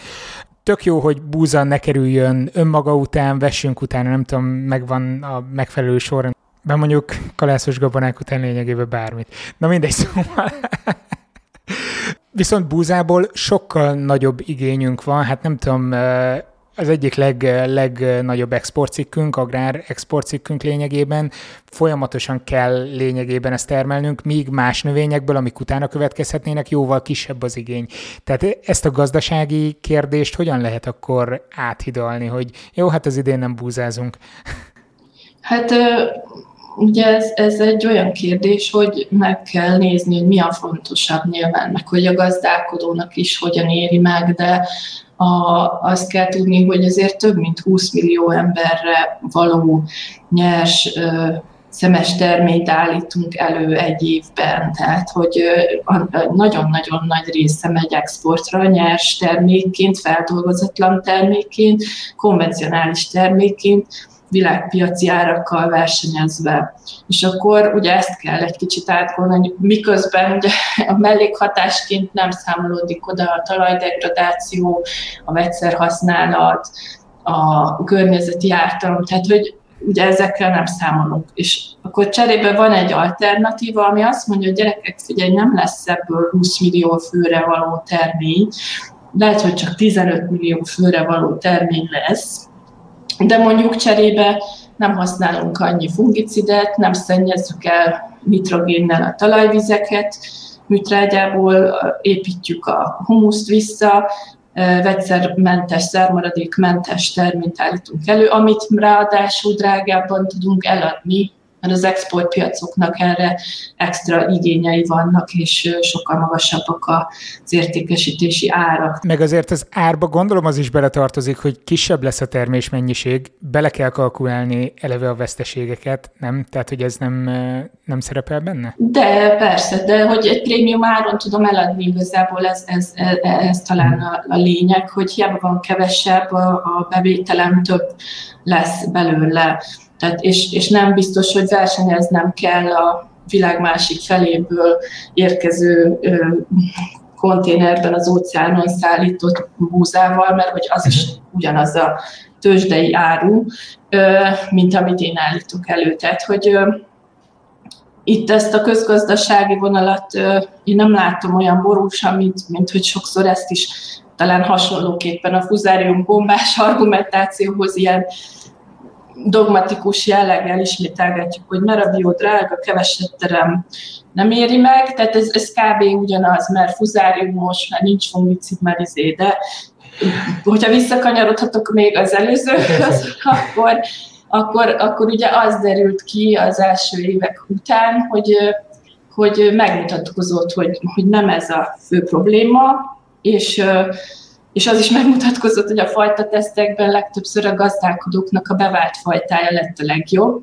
Tök jó, hogy búza ne kerüljön önmaga után, vessünk utána, nem tudom, megvan a megfelelő sor. De mondjuk kalászos gabonák után lényegében bármit. Na mindegy, szóval... Viszont búzából sokkal nagyobb igényünk van, hát nem tudom, az egyik leg, legnagyobb exportcikkünk, agrár exportcikkünk lényegében. Folyamatosan kell lényegében ezt termelnünk, míg más növényekből, amik utána következhetnének, jóval kisebb az igény. Tehát ezt a gazdasági kérdést hogyan lehet akkor áthidalni, hogy jó, hát az idén nem búzázunk? Hát ugye ez, ez egy olyan kérdés, hogy meg kell nézni, hogy mi a fontosabb nyilván, meg hogy a gazdálkodónak is hogyan éri meg, de a, azt kell tudni, hogy azért több mint 20 millió emberre való nyers ö, szemes terményt állítunk elő egy évben, tehát hogy nagyon-nagyon nagy része megy exportra nyers termékként, feldolgozatlan termékként, konvencionális termékként, világpiaci árakkal versenyezve. És akkor ugye ezt kell egy kicsit átgondolni, miközben ugye a mellékhatásként nem számolódik oda a talajdegradáció, a vegyszerhasználat, a környezeti ártalom, tehát hogy ugye ezekkel nem számolunk. És akkor cserébe van egy alternatíva, ami azt mondja, hogy gyerekek, figyelj, nem lesz ebből 20 millió főre való termény, lehet, hogy csak 15 millió főre való termény lesz, de mondjuk cserébe nem használunk annyi fungicidet, nem szennyezzük el nitrogénnel a talajvizeket, műtrágyából építjük a humuszt vissza, vegyszermentes, szermaradékmentes terményt állítunk elő, amit ráadásul drágábban tudunk eladni, mert az exportpiacoknak erre extra igényei vannak, és sokkal magasabbak az értékesítési árak. Meg azért az árba gondolom az is beletartozik, hogy kisebb lesz a termésmennyiség, bele kell kalkulálni eleve a veszteségeket, nem? Tehát, hogy ez nem, nem szerepel benne? De persze, de hogy egy prémium áron tudom eladni igazából, ez, ez, ez, ez talán a, a lényeg, hogy hiába van kevesebb, a, a bevételem több lesz belőle. Tehát, és, és nem biztos, hogy versenyeznem kell a világ másik feléből érkező ö, konténerben az óceánon szállított búzával, mert hogy az is ugyanaz a tőzsdei áru, ö, mint amit én állítok elő. Tehát, hogy ö, itt ezt a közgazdasági vonalat én nem látom olyan borúsan, mint, mint hogy sokszor ezt is talán hasonlóképpen a fuzárium bombás argumentációhoz ilyen dogmatikus jelleggel ismételgetjük, hogy mert a bió drága, keveset terem nem éri meg, tehát ez, ez kb. ugyanaz, mert fuzáriumos, mert nincs fungicid, mert izé, de hogyha visszakanyarodhatok még az előzőhöz, akkor, akkor, akkor ugye az derült ki az első évek után, hogy, hogy megmutatkozott, hogy, hogy nem ez a fő probléma, és, és az is megmutatkozott, hogy a fajta tesztekben legtöbbször a gazdálkodóknak a bevált fajtája lett a legjobb,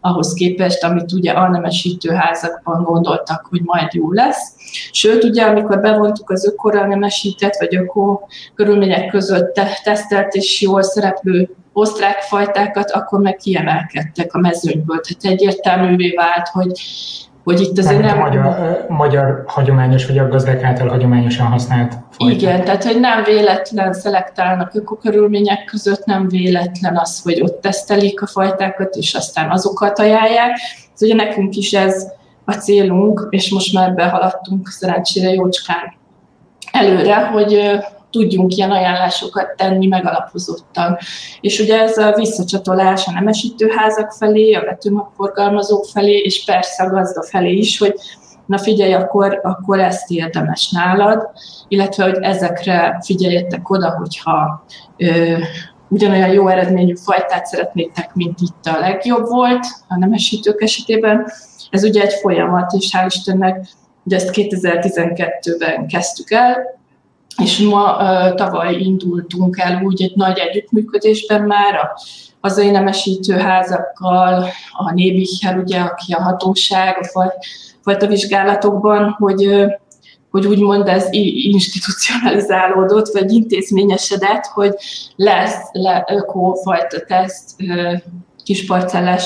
ahhoz képest, amit ugye alnemesítő házakban gondoltak, hogy majd jó lesz. Sőt, ugye, amikor bevontuk az ökora nemesített, vagy öko körülmények között te- tesztelt és jól szereplő osztrák fajtákat, akkor meg kiemelkedtek a mezőnyből. Tehát egyértelművé vált, hogy hogy itt azért nem... A magyar, magyar hagyományos, vagy a gazdák által hagyományosan használt Igen, tehát hogy nem véletlen szelektálnak ökokörülmények között, nem véletlen az, hogy ott tesztelik a fajtákat, és aztán azokat ajánlják. Ez ugye nekünk is ez a célunk, és most már behaladtunk szerencsére jócskán előre, hogy tudjunk ilyen ajánlásokat tenni megalapozottan. És ugye ez a visszacsatolás a nemesítőházak felé, a vetőmagforgalmazók felé, és persze a gazda felé is, hogy na figyelj, akkor, akkor ezt érdemes nálad, illetve hogy ezekre figyeljetek oda, hogyha ö, ugyanolyan jó eredményű fajtát szeretnétek, mint itt a legjobb volt a nemesítők esetében. Ez ugye egy folyamat, és hál' Istennek, ugye ezt 2012-ben kezdtük el, és ma tavaly indultunk el úgy egy nagy együttműködésben már a hazai nemesítő házakkal, a Nébicher, ugye, aki a hatóság a fajta vizsgálatokban, hogy, hogy úgymond ez institucionalizálódott, vagy intézményesedett, hogy lesz le ökófajta teszt kisparcellás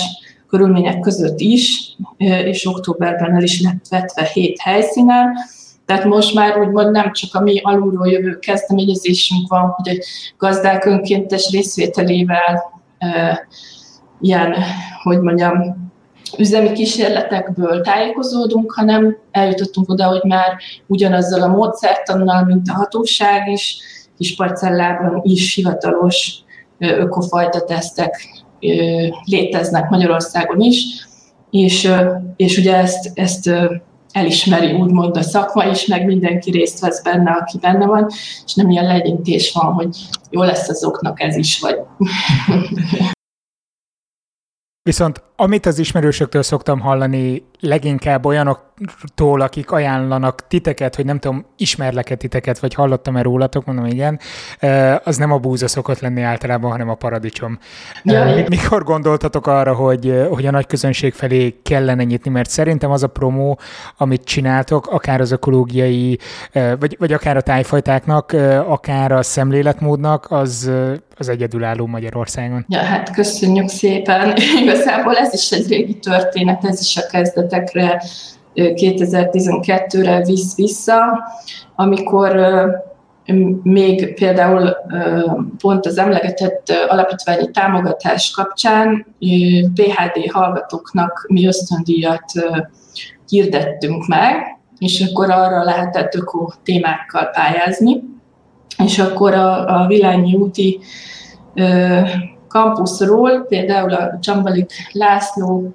körülmények között is, és októberben el is lett vetve hét helyszínen, tehát most már úgymond nem csak a mi alulról jövő kezdeményezésünk van, hogy egy gazdák önkéntes részvételével ilyen, hogy mondjam, üzemi kísérletekből tájékozódunk, hanem eljutottunk oda, hogy már ugyanazzal a módszertannal, mint a hatóság is, kis parcellában is hivatalos ökofajta tesztek léteznek Magyarországon is, és, és ugye ezt, ezt elismeri úgymond a szakma is, meg mindenki részt vesz benne, aki benne van, és nem ilyen legyintés van, hogy jó lesz azoknak ez is, vagy. Viszont amit az ismerősöktől szoktam hallani, leginkább olyanoktól, akik ajánlanak titeket, hogy nem tudom, ismerlek-e titeket, vagy hallottam-e rólatok, mondom igen, az nem a búza szokott lenni általában, hanem a paradicsom. Ja, Mikor gondoltatok arra, hogy, hogy a nagy közönség felé kellene nyitni, mert szerintem az a promó, amit csináltok, akár az ökológiai, vagy, vagy akár a tájfajtáknak, akár a szemléletmódnak, az, az egyedülálló Magyarországon. Ja, hát köszönjük szépen. Igazából ez is egy régi történet, ez is a kezdetekre 2012-re visz vissza, amikor még például pont az emlegetett alapítványi támogatás kapcsán PHD hallgatóknak mi ösztöndíjat hirdettünk meg, és akkor arra lehetett öko témákkal pályázni, és akkor a, a Vilányi úti kampuszról, például a Csambalik László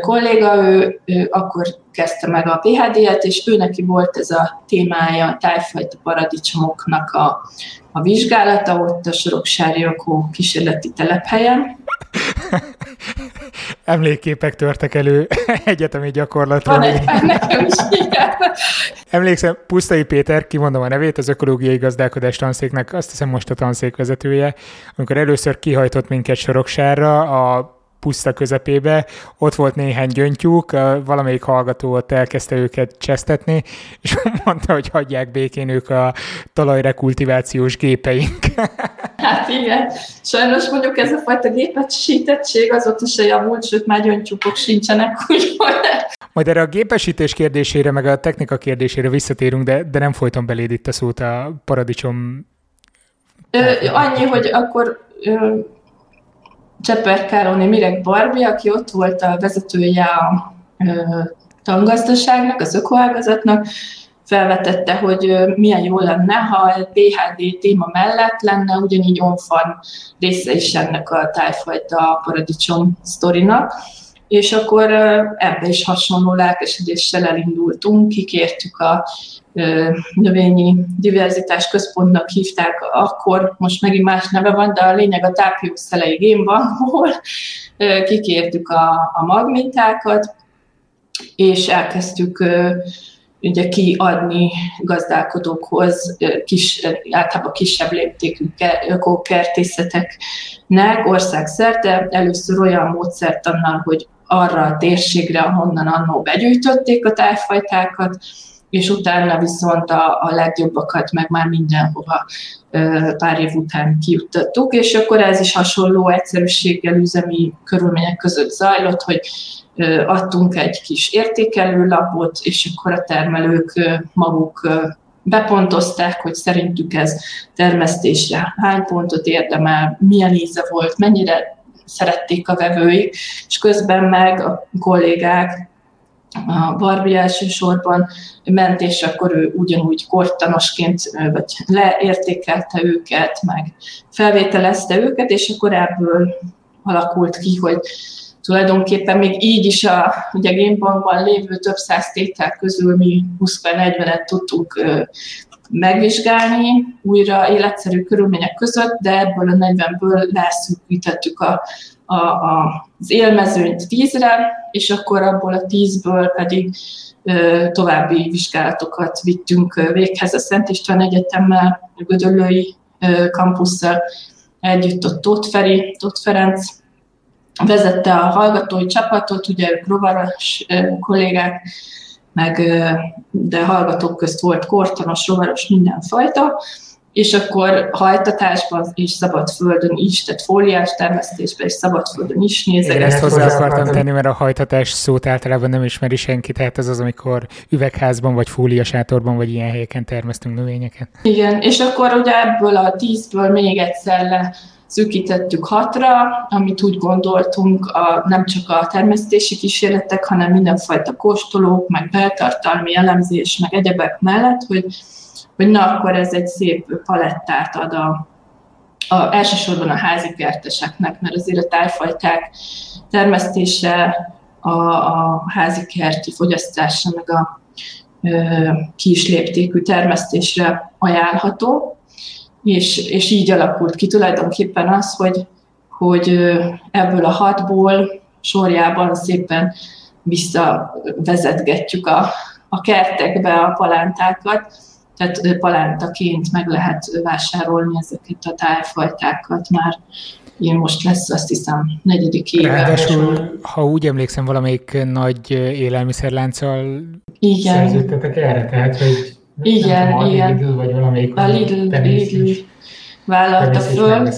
kolléga, ő, ő akkor kezdte meg a PHD-et, és ő neki volt ez a témája a tájfajta paradicsomoknak a, a vizsgálata ott a Soroksári Okó kísérleti telephelyen. Emlékképek törtek elő egyetemi gyakorlatról. Van egy, nekem is, Emlékszem, Pusztai Péter, kimondom a nevét, az ökológiai gazdálkodás tanszéknek, azt hiszem most a tanszék vezetője, amikor először kihajtott minket Soroksárra, a puszta közepébe, ott volt néhány gyöngytyúk, valamelyik hallgató ott elkezdte őket csesztetni, és mondta, hogy hagyják békén ők a talajrekultivációs gépeink. Hát igen, sajnos mondjuk ez a fajta gépesítettség azóta se javult, sőt már gyöngytyúkok sincsenek, úgyhogy... Majd erre a gépesítés kérdésére, meg a technika kérdésére visszatérünk, de, de nem folyton beléd itt a szót a paradicsom... Ö, annyi, hogy akkor ö, Cseper Kálóné Mirek Barbi, aki ott volt a vezetője a tangazdaságnak, az ökoágazatnak, felvetette, hogy milyen jó lenne, ha a PHD téma mellett lenne ugyanígy onfarm része is ennek a tájfajta paradicsom sztorinak. És akkor ebbe is hasonló lelkesedéssel elindultunk, kikértük a növényi diverzitás központnak hívták akkor, most megint más neve van, de a lényeg a tápjószelei génbankból kikértük a, a magmintákat, és elkezdtük ugye kiadni gazdálkodókhoz, kis, általában kisebb léptékű ökokertészeteknek országszerte, először olyan módszertannal, hogy arra a térségre, ahonnan annó begyűjtötték a tájfajtákat, és utána viszont a, a legjobbakat meg már mindenhova pár év után kijuttattuk, és akkor ez is hasonló egyszerűséggel üzemi körülmények között zajlott, hogy adtunk egy kis értékelőlapot, és akkor a termelők maguk bepontozták, hogy szerintük ez termesztésre hány pontot érdemel, milyen íze volt, mennyire szerették a vevőik, és közben meg a kollégák, a Barbie elsősorban ment, és akkor ő ugyanúgy kortanosként vagy leértékelte őket, meg felvételezte őket, és akkor ebből alakult ki, hogy tulajdonképpen még így is a ugye Gamebankban lévő több száz tétel közül mi 20-40-et tudtunk megvizsgálni újra életszerű körülmények között, de ebből a 40-ből leszűkítettük a, a, a, az élmezőnyt 10-re, és akkor abból a 10-ből pedig ö, további vizsgálatokat vittünk véghez. A Szent István Egyetemmel, a Gödöllői kampusszal együtt ott Tóth Feri, Tóth Ferenc vezette a hallgatói csapatot, ugye ők rovaros kollégák, meg, de hallgatók közt volt kortanos, rovaros, mindenfajta, és akkor hajtatásban és szabadföldön is, tehát fóliás termesztésben és szabadföldön is nézek. Én ezt hozzá akartam tenni, mert a hajtatás szót általában nem ismeri senki, tehát ez az, amikor üvegházban, vagy fóliasátorban, vagy ilyen helyeken termesztünk növényeket. Igen, és akkor ugye ebből a tízből még egyszer le szűkítettük hatra, amit úgy gondoltunk, a, nem csak a termesztési kísérletek, hanem mindenfajta kóstolók, meg beltartalmi elemzés, meg egyebek mellett, hogy, hogy na akkor ez egy szép palettát ad a, a, elsősorban a házi kerteseknek, mert azért a tájfajták termesztése, a, a házi kerti fogyasztása, meg a ö, kis léptékű termesztésre ajánlható. És, és így alakult ki tulajdonképpen az, hogy, hogy ebből a hatból sorjában szépen visszavezetgetjük a, a kertekbe a palántákat, tehát palántaként meg lehet vásárolni ezeket a tájfajtákat már én most lesz azt hiszem negyedik éve. Ráadásul, ha úgy emlékszem, valamelyik nagy élelmiszerlánccal Igen. szerződtetek erre, tehát hogy igen, tudom, igen. Lidl vagy valamelyik. A Lidl, Lidl vállalta föl.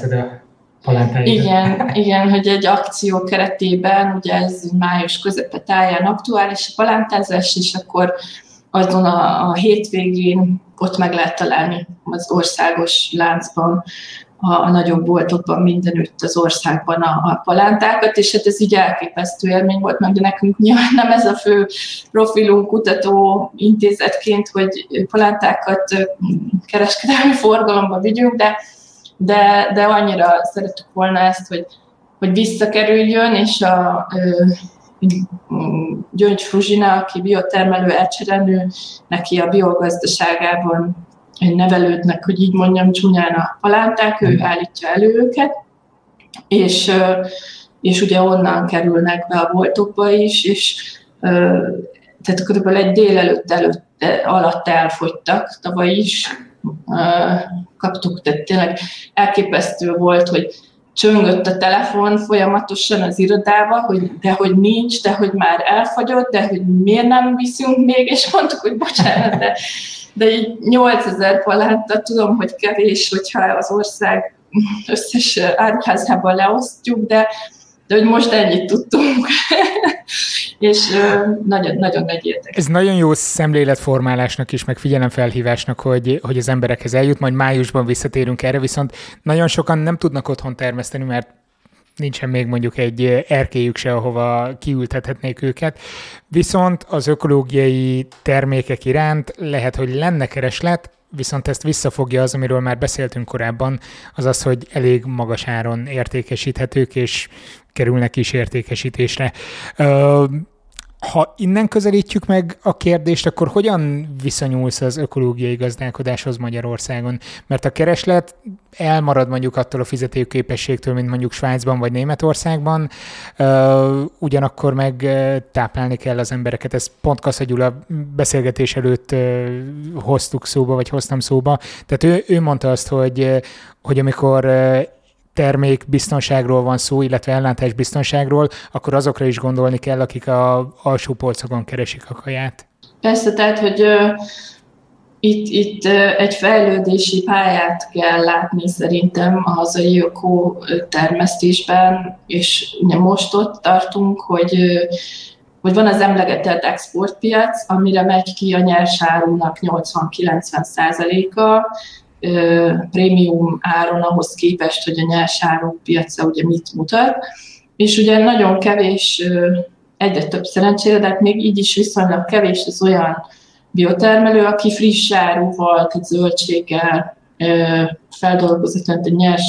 Igen, igen, hogy egy akció keretében, ugye ez május közepe táján aktuális a palántázás, és akkor azon a, a hétvégén ott meg lehet találni az országos láncban a, a nagyobb boltokban mindenütt az országban a, a palántákat, és hát ez így elképesztő élmény volt, de nekünk nyilván nem ez a fő profilunk kutató intézetként, hogy palántákat kereskedelmi forgalomba vigyünk, de, de, de annyira szerettük volna ezt, hogy, hogy visszakerüljön, és a Gyöngy Fruzsina, aki biotermelő elcserenő, neki a biogazdaságában nevelődnek, hogy így mondjam csúnyán a palánták, ő állítja elő őket, és, és ugye onnan kerülnek be a boltokba is, és tehát körülbelül egy délelőtt előtt, alatt elfogytak, tavaly is kaptuk, tehát tényleg elképesztő volt, hogy csöngött a telefon folyamatosan az irodába, hogy de hogy nincs, de hogy már elfagyott, de hogy miért nem viszünk még, és mondtuk, hogy bocsánat, de de így 8000 palánta tudom, hogy kevés, hogyha az ország összes áruházában leosztjuk, de, de hogy most ennyit tudtunk. És nagyon, nagyon nagy érdek. Ez nagyon jó szemléletformálásnak is, meg figyelemfelhívásnak, hogy, hogy az emberekhez eljut, majd májusban visszatérünk erre, viszont nagyon sokan nem tudnak otthon termeszteni, mert nincsen még mondjuk egy erkélyük se, ahova kiültethetnék őket. Viszont az ökológiai termékek iránt lehet, hogy lenne kereslet, viszont ezt visszafogja az, amiről már beszéltünk korábban, az az, hogy elég magas áron értékesíthetők, és kerülnek is értékesítésre. Ha innen közelítjük meg a kérdést, akkor hogyan viszonyulsz az ökológiai gazdálkodáshoz Magyarországon? Mert a kereslet elmarad mondjuk attól a fizetőképességtől, mint mondjuk Svájcban vagy Németországban, ugyanakkor meg táplálni kell az embereket. Ezt pont Kassa Gyula beszélgetés előtt hoztuk szóba, vagy hoztam szóba. Tehát ő, ő mondta azt, hogy, hogy amikor termék biztonságról van szó, illetve ellátás biztonságról, akkor azokra is gondolni kell, akik a alsó polcokon keresik a kaját. Persze, tehát, hogy itt, itt egy fejlődési pályát kell látni szerintem a hazai öko termesztésben, és ugye most ott tartunk, hogy hogy van az emlegetett exportpiac, amire megy ki a nyersárunak 80-90 százaléka, prémium áron ahhoz képest, hogy a nyersáron piaca ugye mit mutat. És ugye nagyon kevés, egyre több szerencsére, de hát még így is viszonylag kevés az olyan biotermelő, aki friss áruval, tehát zöldséggel, feldolgozott, tehát nyers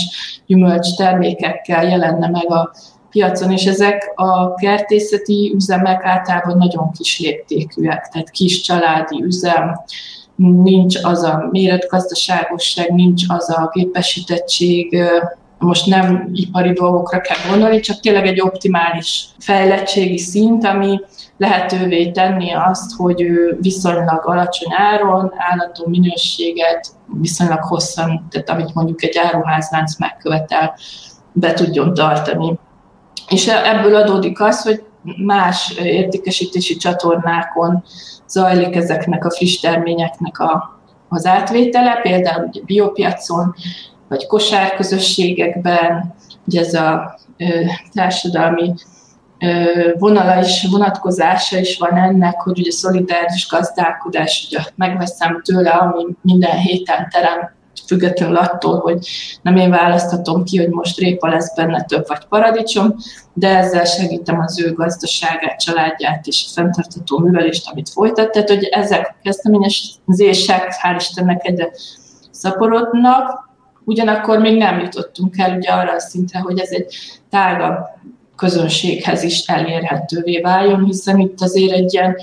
gyümölcs termékekkel jelenne meg a piacon, és ezek a kertészeti üzemek általában nagyon kis léptékűek, tehát kis családi üzem, nincs az a méretgazdaságosság, nincs az a gépesítettség, most nem ipari dolgokra kell gondolni, csak tényleg egy optimális fejlettségi szint, ami lehetővé tenni azt, hogy ő viszonylag alacsony áron, állandó minőséget, viszonylag hosszan, tehát amit mondjuk egy áruházlánc megkövetel, be tudjon tartani. És ebből adódik az, hogy más értékesítési csatornákon zajlik ezeknek a friss terményeknek a, az átvétele, például ugye biopiacon, vagy kosárközösségekben, ugye ez a ö, társadalmi ö, vonala is, vonatkozása is van ennek, hogy ugye szolidáris gazdálkodás, ugye megveszem tőle, ami minden héten terem függetlenül attól, hogy nem én választhatom ki, hogy most répa lesz benne több vagy paradicsom, de ezzel segítem az ő gazdaságát, családját és a fenntartató művelést, amit folytat. Tehát, hogy ezek a kezdeményezések, hál' Istennek egyre szaporodnak, ugyanakkor még nem jutottunk el ugye arra a szintre, hogy ez egy tágabb közönséghez is elérhetővé váljon, hiszen itt azért egy ilyen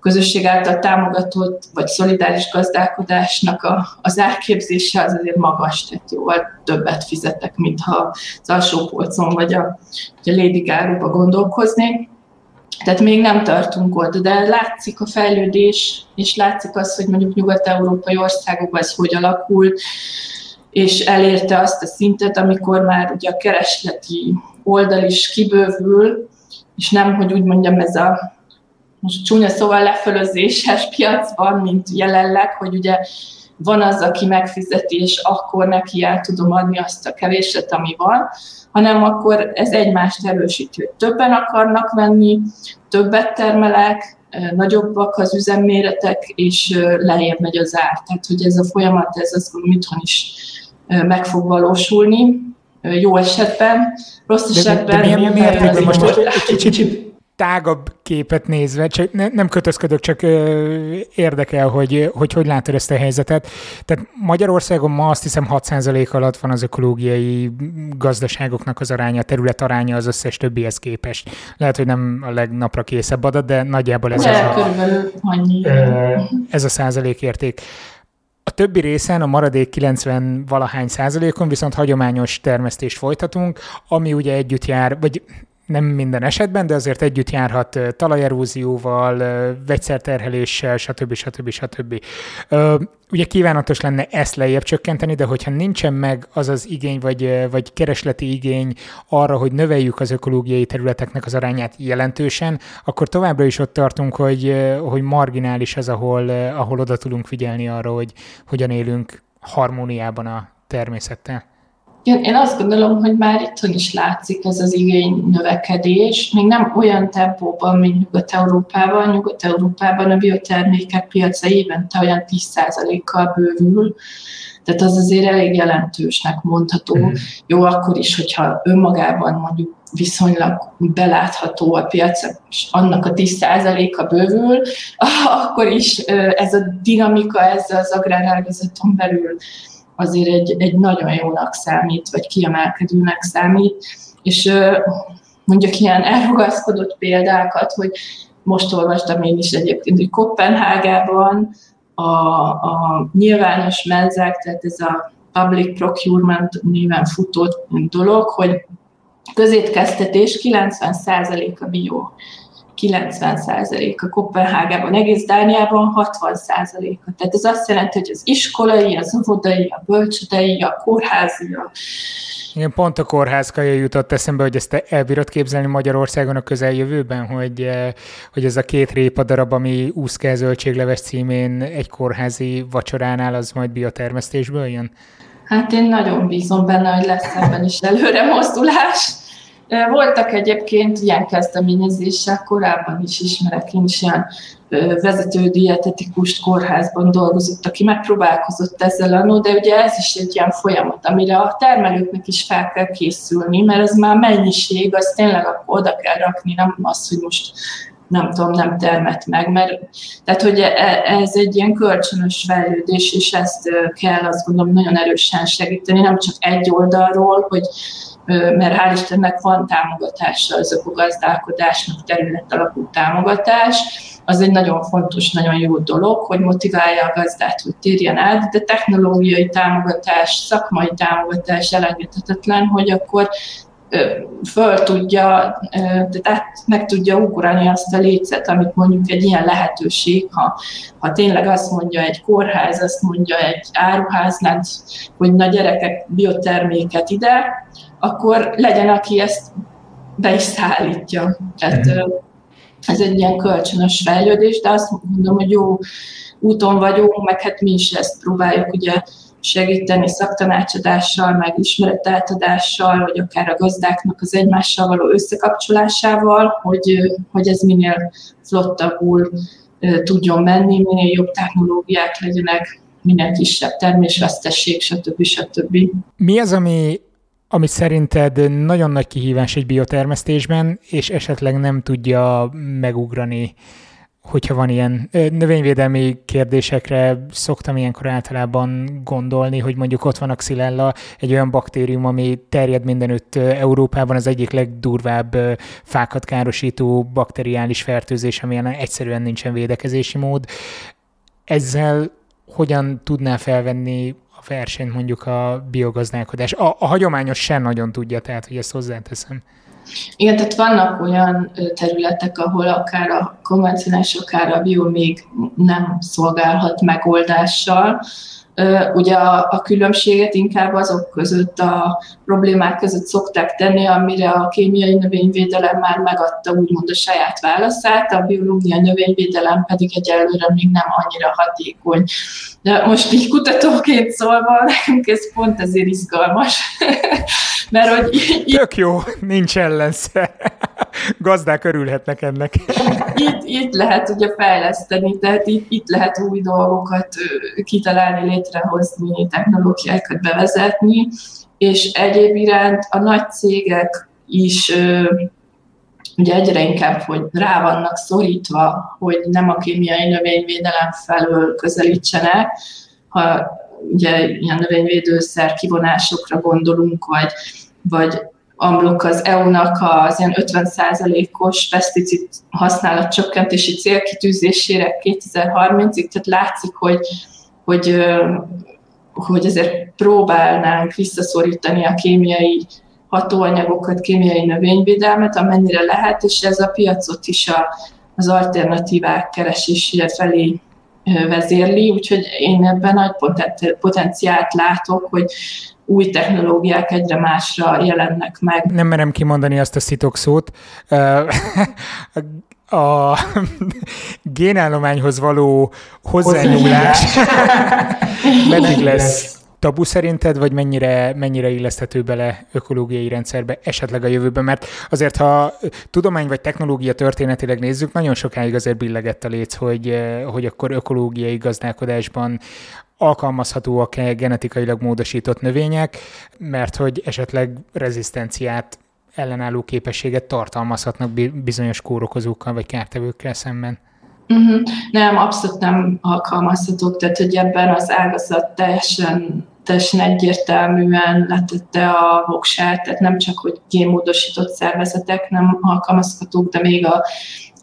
közösség által támogatott vagy szolidáris gazdálkodásnak a, az elképzése az azért magas, tehát jóval többet fizetek, mint ha az alsó polcon vagy a, a Lady Gáróba gondolkoznék. Tehát még nem tartunk ott, de látszik a fejlődés, és látszik az, hogy mondjuk nyugat-európai országokban ez hogy alakul, és elérte azt a szintet, amikor már ugye a keresleti oldal is kibővül, és nem, hogy úgy mondjam, ez a most csúnya szóval lefölözéses piacban, mint jelenleg, hogy ugye van az, aki megfizeti, és akkor neki el tudom adni azt a kevéset, ami van, hanem akkor ez egymást erősíti, hogy többen akarnak venni, többet termelek, nagyobbak az üzemméretek, és lejjebb megy az ár. Tehát, hogy ez a folyamat, ez azt mondom, itthon is meg fog valósulni, jó esetben, rossz esetben... De, de milyen mértékben most egy kicsit tágabb képet nézve, csak ne, nem kötözködök, csak ö, érdekel, hogy, hogy hogy látod ezt a helyzetet. Tehát Magyarországon ma azt hiszem 6% alatt van az ökológiai gazdaságoknak az aránya, a terület aránya az összes többihez képest. Lehet, hogy nem a legnapra készebb adat, de nagyjából ez, de, a, körülbelül annyi. ez a százalék érték. A többi részen, a maradék 90 valahány százalékon viszont hagyományos termesztést folytatunk, ami ugye együtt jár, vagy nem minden esetben, de azért együtt járhat talajerózióval, vegyszerterheléssel, stb. stb. stb. Ugye kívánatos lenne ezt lejjebb csökkenteni, de hogyha nincsen meg az az igény, vagy, vagy keresleti igény arra, hogy növeljük az ökológiai területeknek az arányát jelentősen, akkor továbbra is ott tartunk, hogy, hogy marginális az, ahol, ahol oda tudunk figyelni arra, hogy hogyan élünk harmóniában a természettel. Én, én azt gondolom, hogy már itthon is látszik ez az igény növekedés, még nem olyan tempóban, mint Nyugat-Európában. Nyugat-Európában a biotermékek piaca évente olyan 10%-kal bővül, tehát az azért elég jelentősnek mondható. Mm. Jó, akkor is, hogyha önmagában mondjuk viszonylag belátható a piac, és annak a 10%-a bővül, akkor is ez a dinamika ezzel az agrárágazaton belül azért egy, egy nagyon jónak számít, vagy kiemelkedőnek számít, és mondjuk ilyen elrugaszkodott példákat, hogy most olvastam én is egyébként, hogy Kopenhágában a, a nyilvános menzák, tehát ez a public procurement néven futó dolog, hogy közétkeztetés 90% a bio. 90% a Kopenhágában, egész Dániában 60%-a. Tehát ez azt jelenti, hogy az iskolai, az óvodai, a bölcsödei, a kórházi, a igen, pont a kórházkaja jutott eszembe, hogy ezt elbírod képzelni Magyarországon a közeljövőben, hogy, eh, hogy ez a két répa darab, ami úszke zöldségleves címén egy kórházi vacsoránál, az majd biotermesztésből jön? Hát én nagyon bízom benne, hogy lesz ebben is előre mozdulás. Voltak egyébként ilyen kezdeményezések, korábban is ismerek én is ilyen vezető dietetikust kórházban dolgozott, aki megpróbálkozott ezzel a de ugye ez is egy ilyen folyamat, amire a termelőknek is fel kell készülni, mert ez már mennyiség, az tényleg oda kell rakni, nem az, hogy most nem tudom, nem termet meg, mert tehát, hogy e, ez egy ilyen kölcsönös fejlődés, és ezt kell azt gondolom nagyon erősen segíteni, nem csak egy oldalról, hogy mert hál' Istennek van támogatása az ökogazdálkodásnak, terület alapú támogatás, az egy nagyon fontos, nagyon jó dolog, hogy motiválja a gazdát, hogy térjen át, de technológiai támogatás, szakmai támogatás elengedhetetlen, hogy akkor föl tudja, tehát meg tudja ugrani azt a lécet, amit mondjuk egy ilyen lehetőség, ha, ha tényleg azt mondja egy kórház, azt mondja egy áruházlánc, hogy na gyerekek, bioterméket ide, akkor legyen, aki ezt be is szállítja. Tehát ez egy ilyen kölcsönös fejlődés, de azt mondom, hogy jó úton vagyunk, meg hát mi is ezt próbáljuk ugye segíteni szaktanácsadással, meg ismeretátadással, vagy akár a gazdáknak az egymással való összekapcsolásával, hogy, hogy ez minél flottabbul tudjon menni, minél jobb technológiák legyenek, minél kisebb termésvesztesség, stb. stb. Mi az, ami ami szerinted nagyon nagy kihívás egy biotermesztésben, és esetleg nem tudja megugrani, hogyha van ilyen növényvédelmi kérdésekre szoktam ilyenkor általában gondolni, hogy mondjuk ott van a xylella, egy olyan baktérium, ami terjed mindenütt Európában, az egyik legdurvább fákat károsító bakteriális fertőzés, amilyen egyszerűen nincsen védekezési mód. Ezzel hogyan tudná felvenni a versenyt mondjuk a biogazdálkodás. A, a hagyományos sem nagyon tudja, tehát hogy ezt hozzáteszem. Igen, tehát vannak olyan területek, ahol akár a konvencionális, akár a bio még nem szolgálhat megoldással, Ugye a, a különbséget inkább azok között, a problémák között szokták tenni, amire a kémiai növényvédelem már megadta úgymond a saját válaszát, a biológiai növényvédelem pedig egyelőre még nem annyira hatékony. De most így kutatóként szólva, nekünk ez pont ezért izgalmas. Mert hogy... Tök jó, nincs ellensze. Gazdák örülhetnek ennek. itt, itt lehet ugye fejleszteni, tehát itt, itt lehet új dolgokat kitalálni, létrehozni, technológiákat bevezetni, és egyéb iránt a nagy cégek is ugye egyre inkább, hogy rá vannak szorítva, hogy nem a kémiai növényvédelem felől közelítsenek, ha ugye ilyen növényvédőszer kivonásokra gondolunk, vagy, vagy amblok az EU-nak az ilyen 50%-os peszticid használat csökkentési célkitűzésére 2030-ig, tehát látszik, hogy, hogy, hogy ezért próbálnánk visszaszorítani a kémiai hatóanyagokat, kémiai növényvédelmet, amennyire lehet, és ez a piacot is a, az alternatívák keresésére felé vezérli, úgyhogy én ebben nagy potenciált látok, hogy új technológiák egyre másra jelennek meg. Nem merem kimondani azt a szitok szót. a génállományhoz való hozzányúlás meddig lesz tabu szerinted, vagy mennyire, mennyire illeszthető bele ökológiai rendszerbe esetleg a jövőben? Mert azért, ha tudomány vagy technológia történetileg nézzük, nagyon sokáig azért billegett a léc, hogy, hogy akkor ökológiai gazdálkodásban alkalmazhatóak-e genetikailag módosított növények, mert hogy esetleg rezisztenciát ellenálló képességet tartalmazhatnak bizonyos kórokozókkal vagy kártevőkkel szemben. Uh-huh. Nem, abszolút nem alkalmazhatók, tehát hogy ebben az ágazat teljesen, teljesen egyértelműen letette a voksát, tehát nem csak, hogy génmódosított szervezetek nem alkalmazhatók, de még a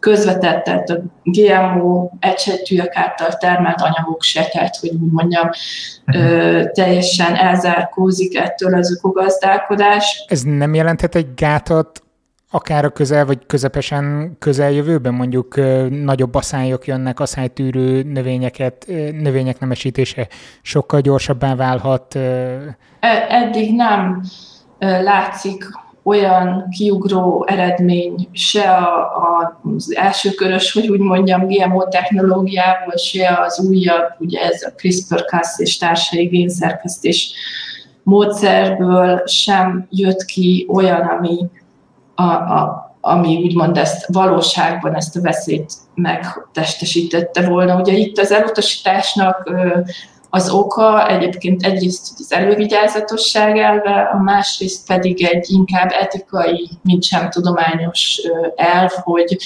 közvetett, tehát a GMO egysejtűek által termelt anyagok se, tehát hogy úgy mondjam, ö, teljesen elzárkózik ettől az ökogazdálkodás. Ez nem jelenthet egy gátat akár a közel vagy közepesen közeljövőben mondjuk nagyobb aszályok jönnek, aszálytűrő növényeket, növények nemesítése sokkal gyorsabbá válhat? E, eddig nem látszik olyan kiugró eredmény se a, az elsőkörös, hogy úgy mondjam, GMO technológiából, se az újabb, ugye ez a CRISPR-Cas és társai génszerkesztés módszerből sem jött ki olyan, ami, a, a, ami úgymond ezt valóságban ezt a veszélyt megtestesítette volna. Ugye itt az elutasításnak az oka egyébként egyrészt az elővigyázatosság elve, a másrészt pedig egy inkább etikai, mint sem tudományos elv, hogy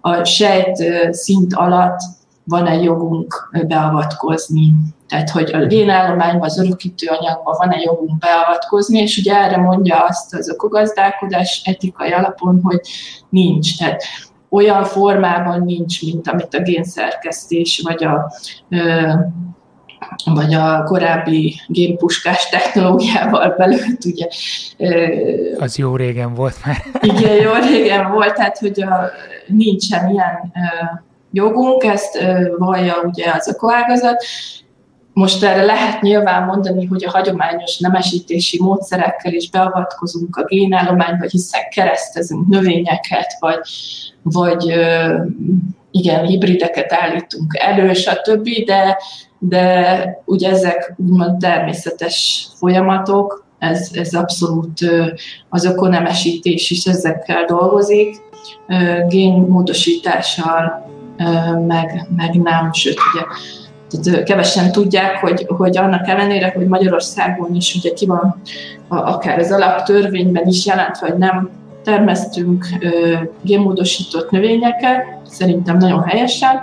a sejt szint alatt van-e jogunk beavatkozni. Tehát, hogy a génállományban, az örökítő anyagban van-e jogunk beavatkozni, és ugye erre mondja azt az ökogazdálkodás etikai alapon, hogy nincs. Tehát olyan formában nincs, mint amit a génszerkesztés vagy a vagy a korábbi génpuskás technológiával belőtt, ugye. Az jó régen volt már. Igen, jó régen volt, tehát hogy a, nincsen ilyen jogunk, ezt vallja ugye az ökoágazat. Most erre lehet nyilván mondani, hogy a hagyományos nemesítési módszerekkel is beavatkozunk a génállományba, hiszen keresztezünk növényeket, vagy, vagy igen, hibrideket állítunk elő, stb., de de ugye ezek úgymond természetes folyamatok, ez, ez abszolút az ökonemesítés is ezekkel dolgozik, génmódosítással meg, meg nem, sőt ugye tehát kevesen tudják, hogy, hogy annak ellenére, hogy Magyarországon is ugye ki van akár az alaptörvényben is jelentve, hogy nem termesztünk génmódosított növényeket, szerintem nagyon helyesen,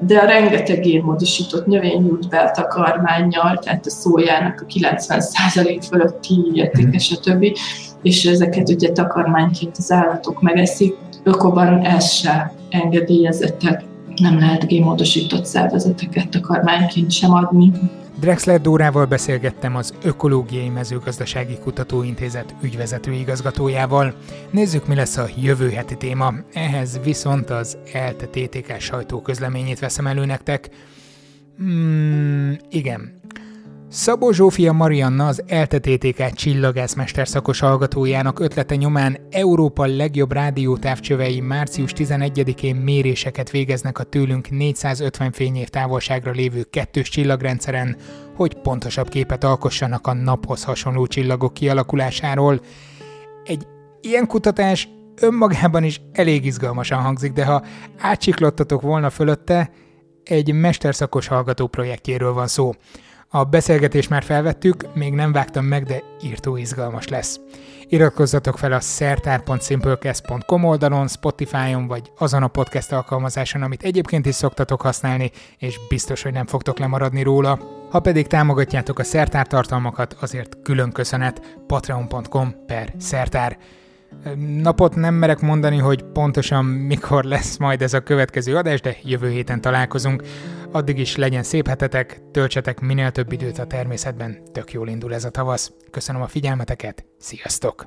de a rengeteg génmódosított növény jut be a takarmányjal, tehát a szójának a 90% fölötti értéke, stb. És ezeket ugye takarmányként az állatok megeszik. Ökoban ez se engedélyezettek, nem lehet génmódosított szervezeteket takarmányként sem adni. Drexler Dórával beszélgettem az Ökológiai Mezőgazdasági Kutatóintézet ügyvezető igazgatójával. Nézzük, mi lesz a jövő heti téma. Ehhez viszont az ELTE TTK sajtóközleményét veszem elő nektek. Hmm, igen, Szabó Zsófia Marianna az ELTE-TTK csillagászmester szakos hallgatójának ötlete nyomán Európa legjobb rádiótávcsövei március 11-én méréseket végeznek a tőlünk 450 fényév távolságra lévő kettős csillagrendszeren, hogy pontosabb képet alkossanak a naphoz hasonló csillagok kialakulásáról. Egy ilyen kutatás önmagában is elég izgalmasan hangzik, de ha átsiklottatok volna fölötte, egy mesterszakos hallgató projektjéről van szó. A beszélgetést már felvettük, még nem vágtam meg, de írtó izgalmas lesz. Iratkozzatok fel a szertár.simplecast.com oldalon, Spotify-on vagy azon a podcast alkalmazáson, amit egyébként is szoktatok használni, és biztos, hogy nem fogtok lemaradni róla. Ha pedig támogatjátok a szertár tartalmakat, azért külön köszönet patreon.com per szertár. Napot nem merek mondani, hogy pontosan mikor lesz majd ez a következő adás, de jövő héten találkozunk. Addig is legyen szép hetetek, töltsetek minél több időt a természetben, tök jól indul ez a tavasz. Köszönöm a figyelmeteket, sziasztok!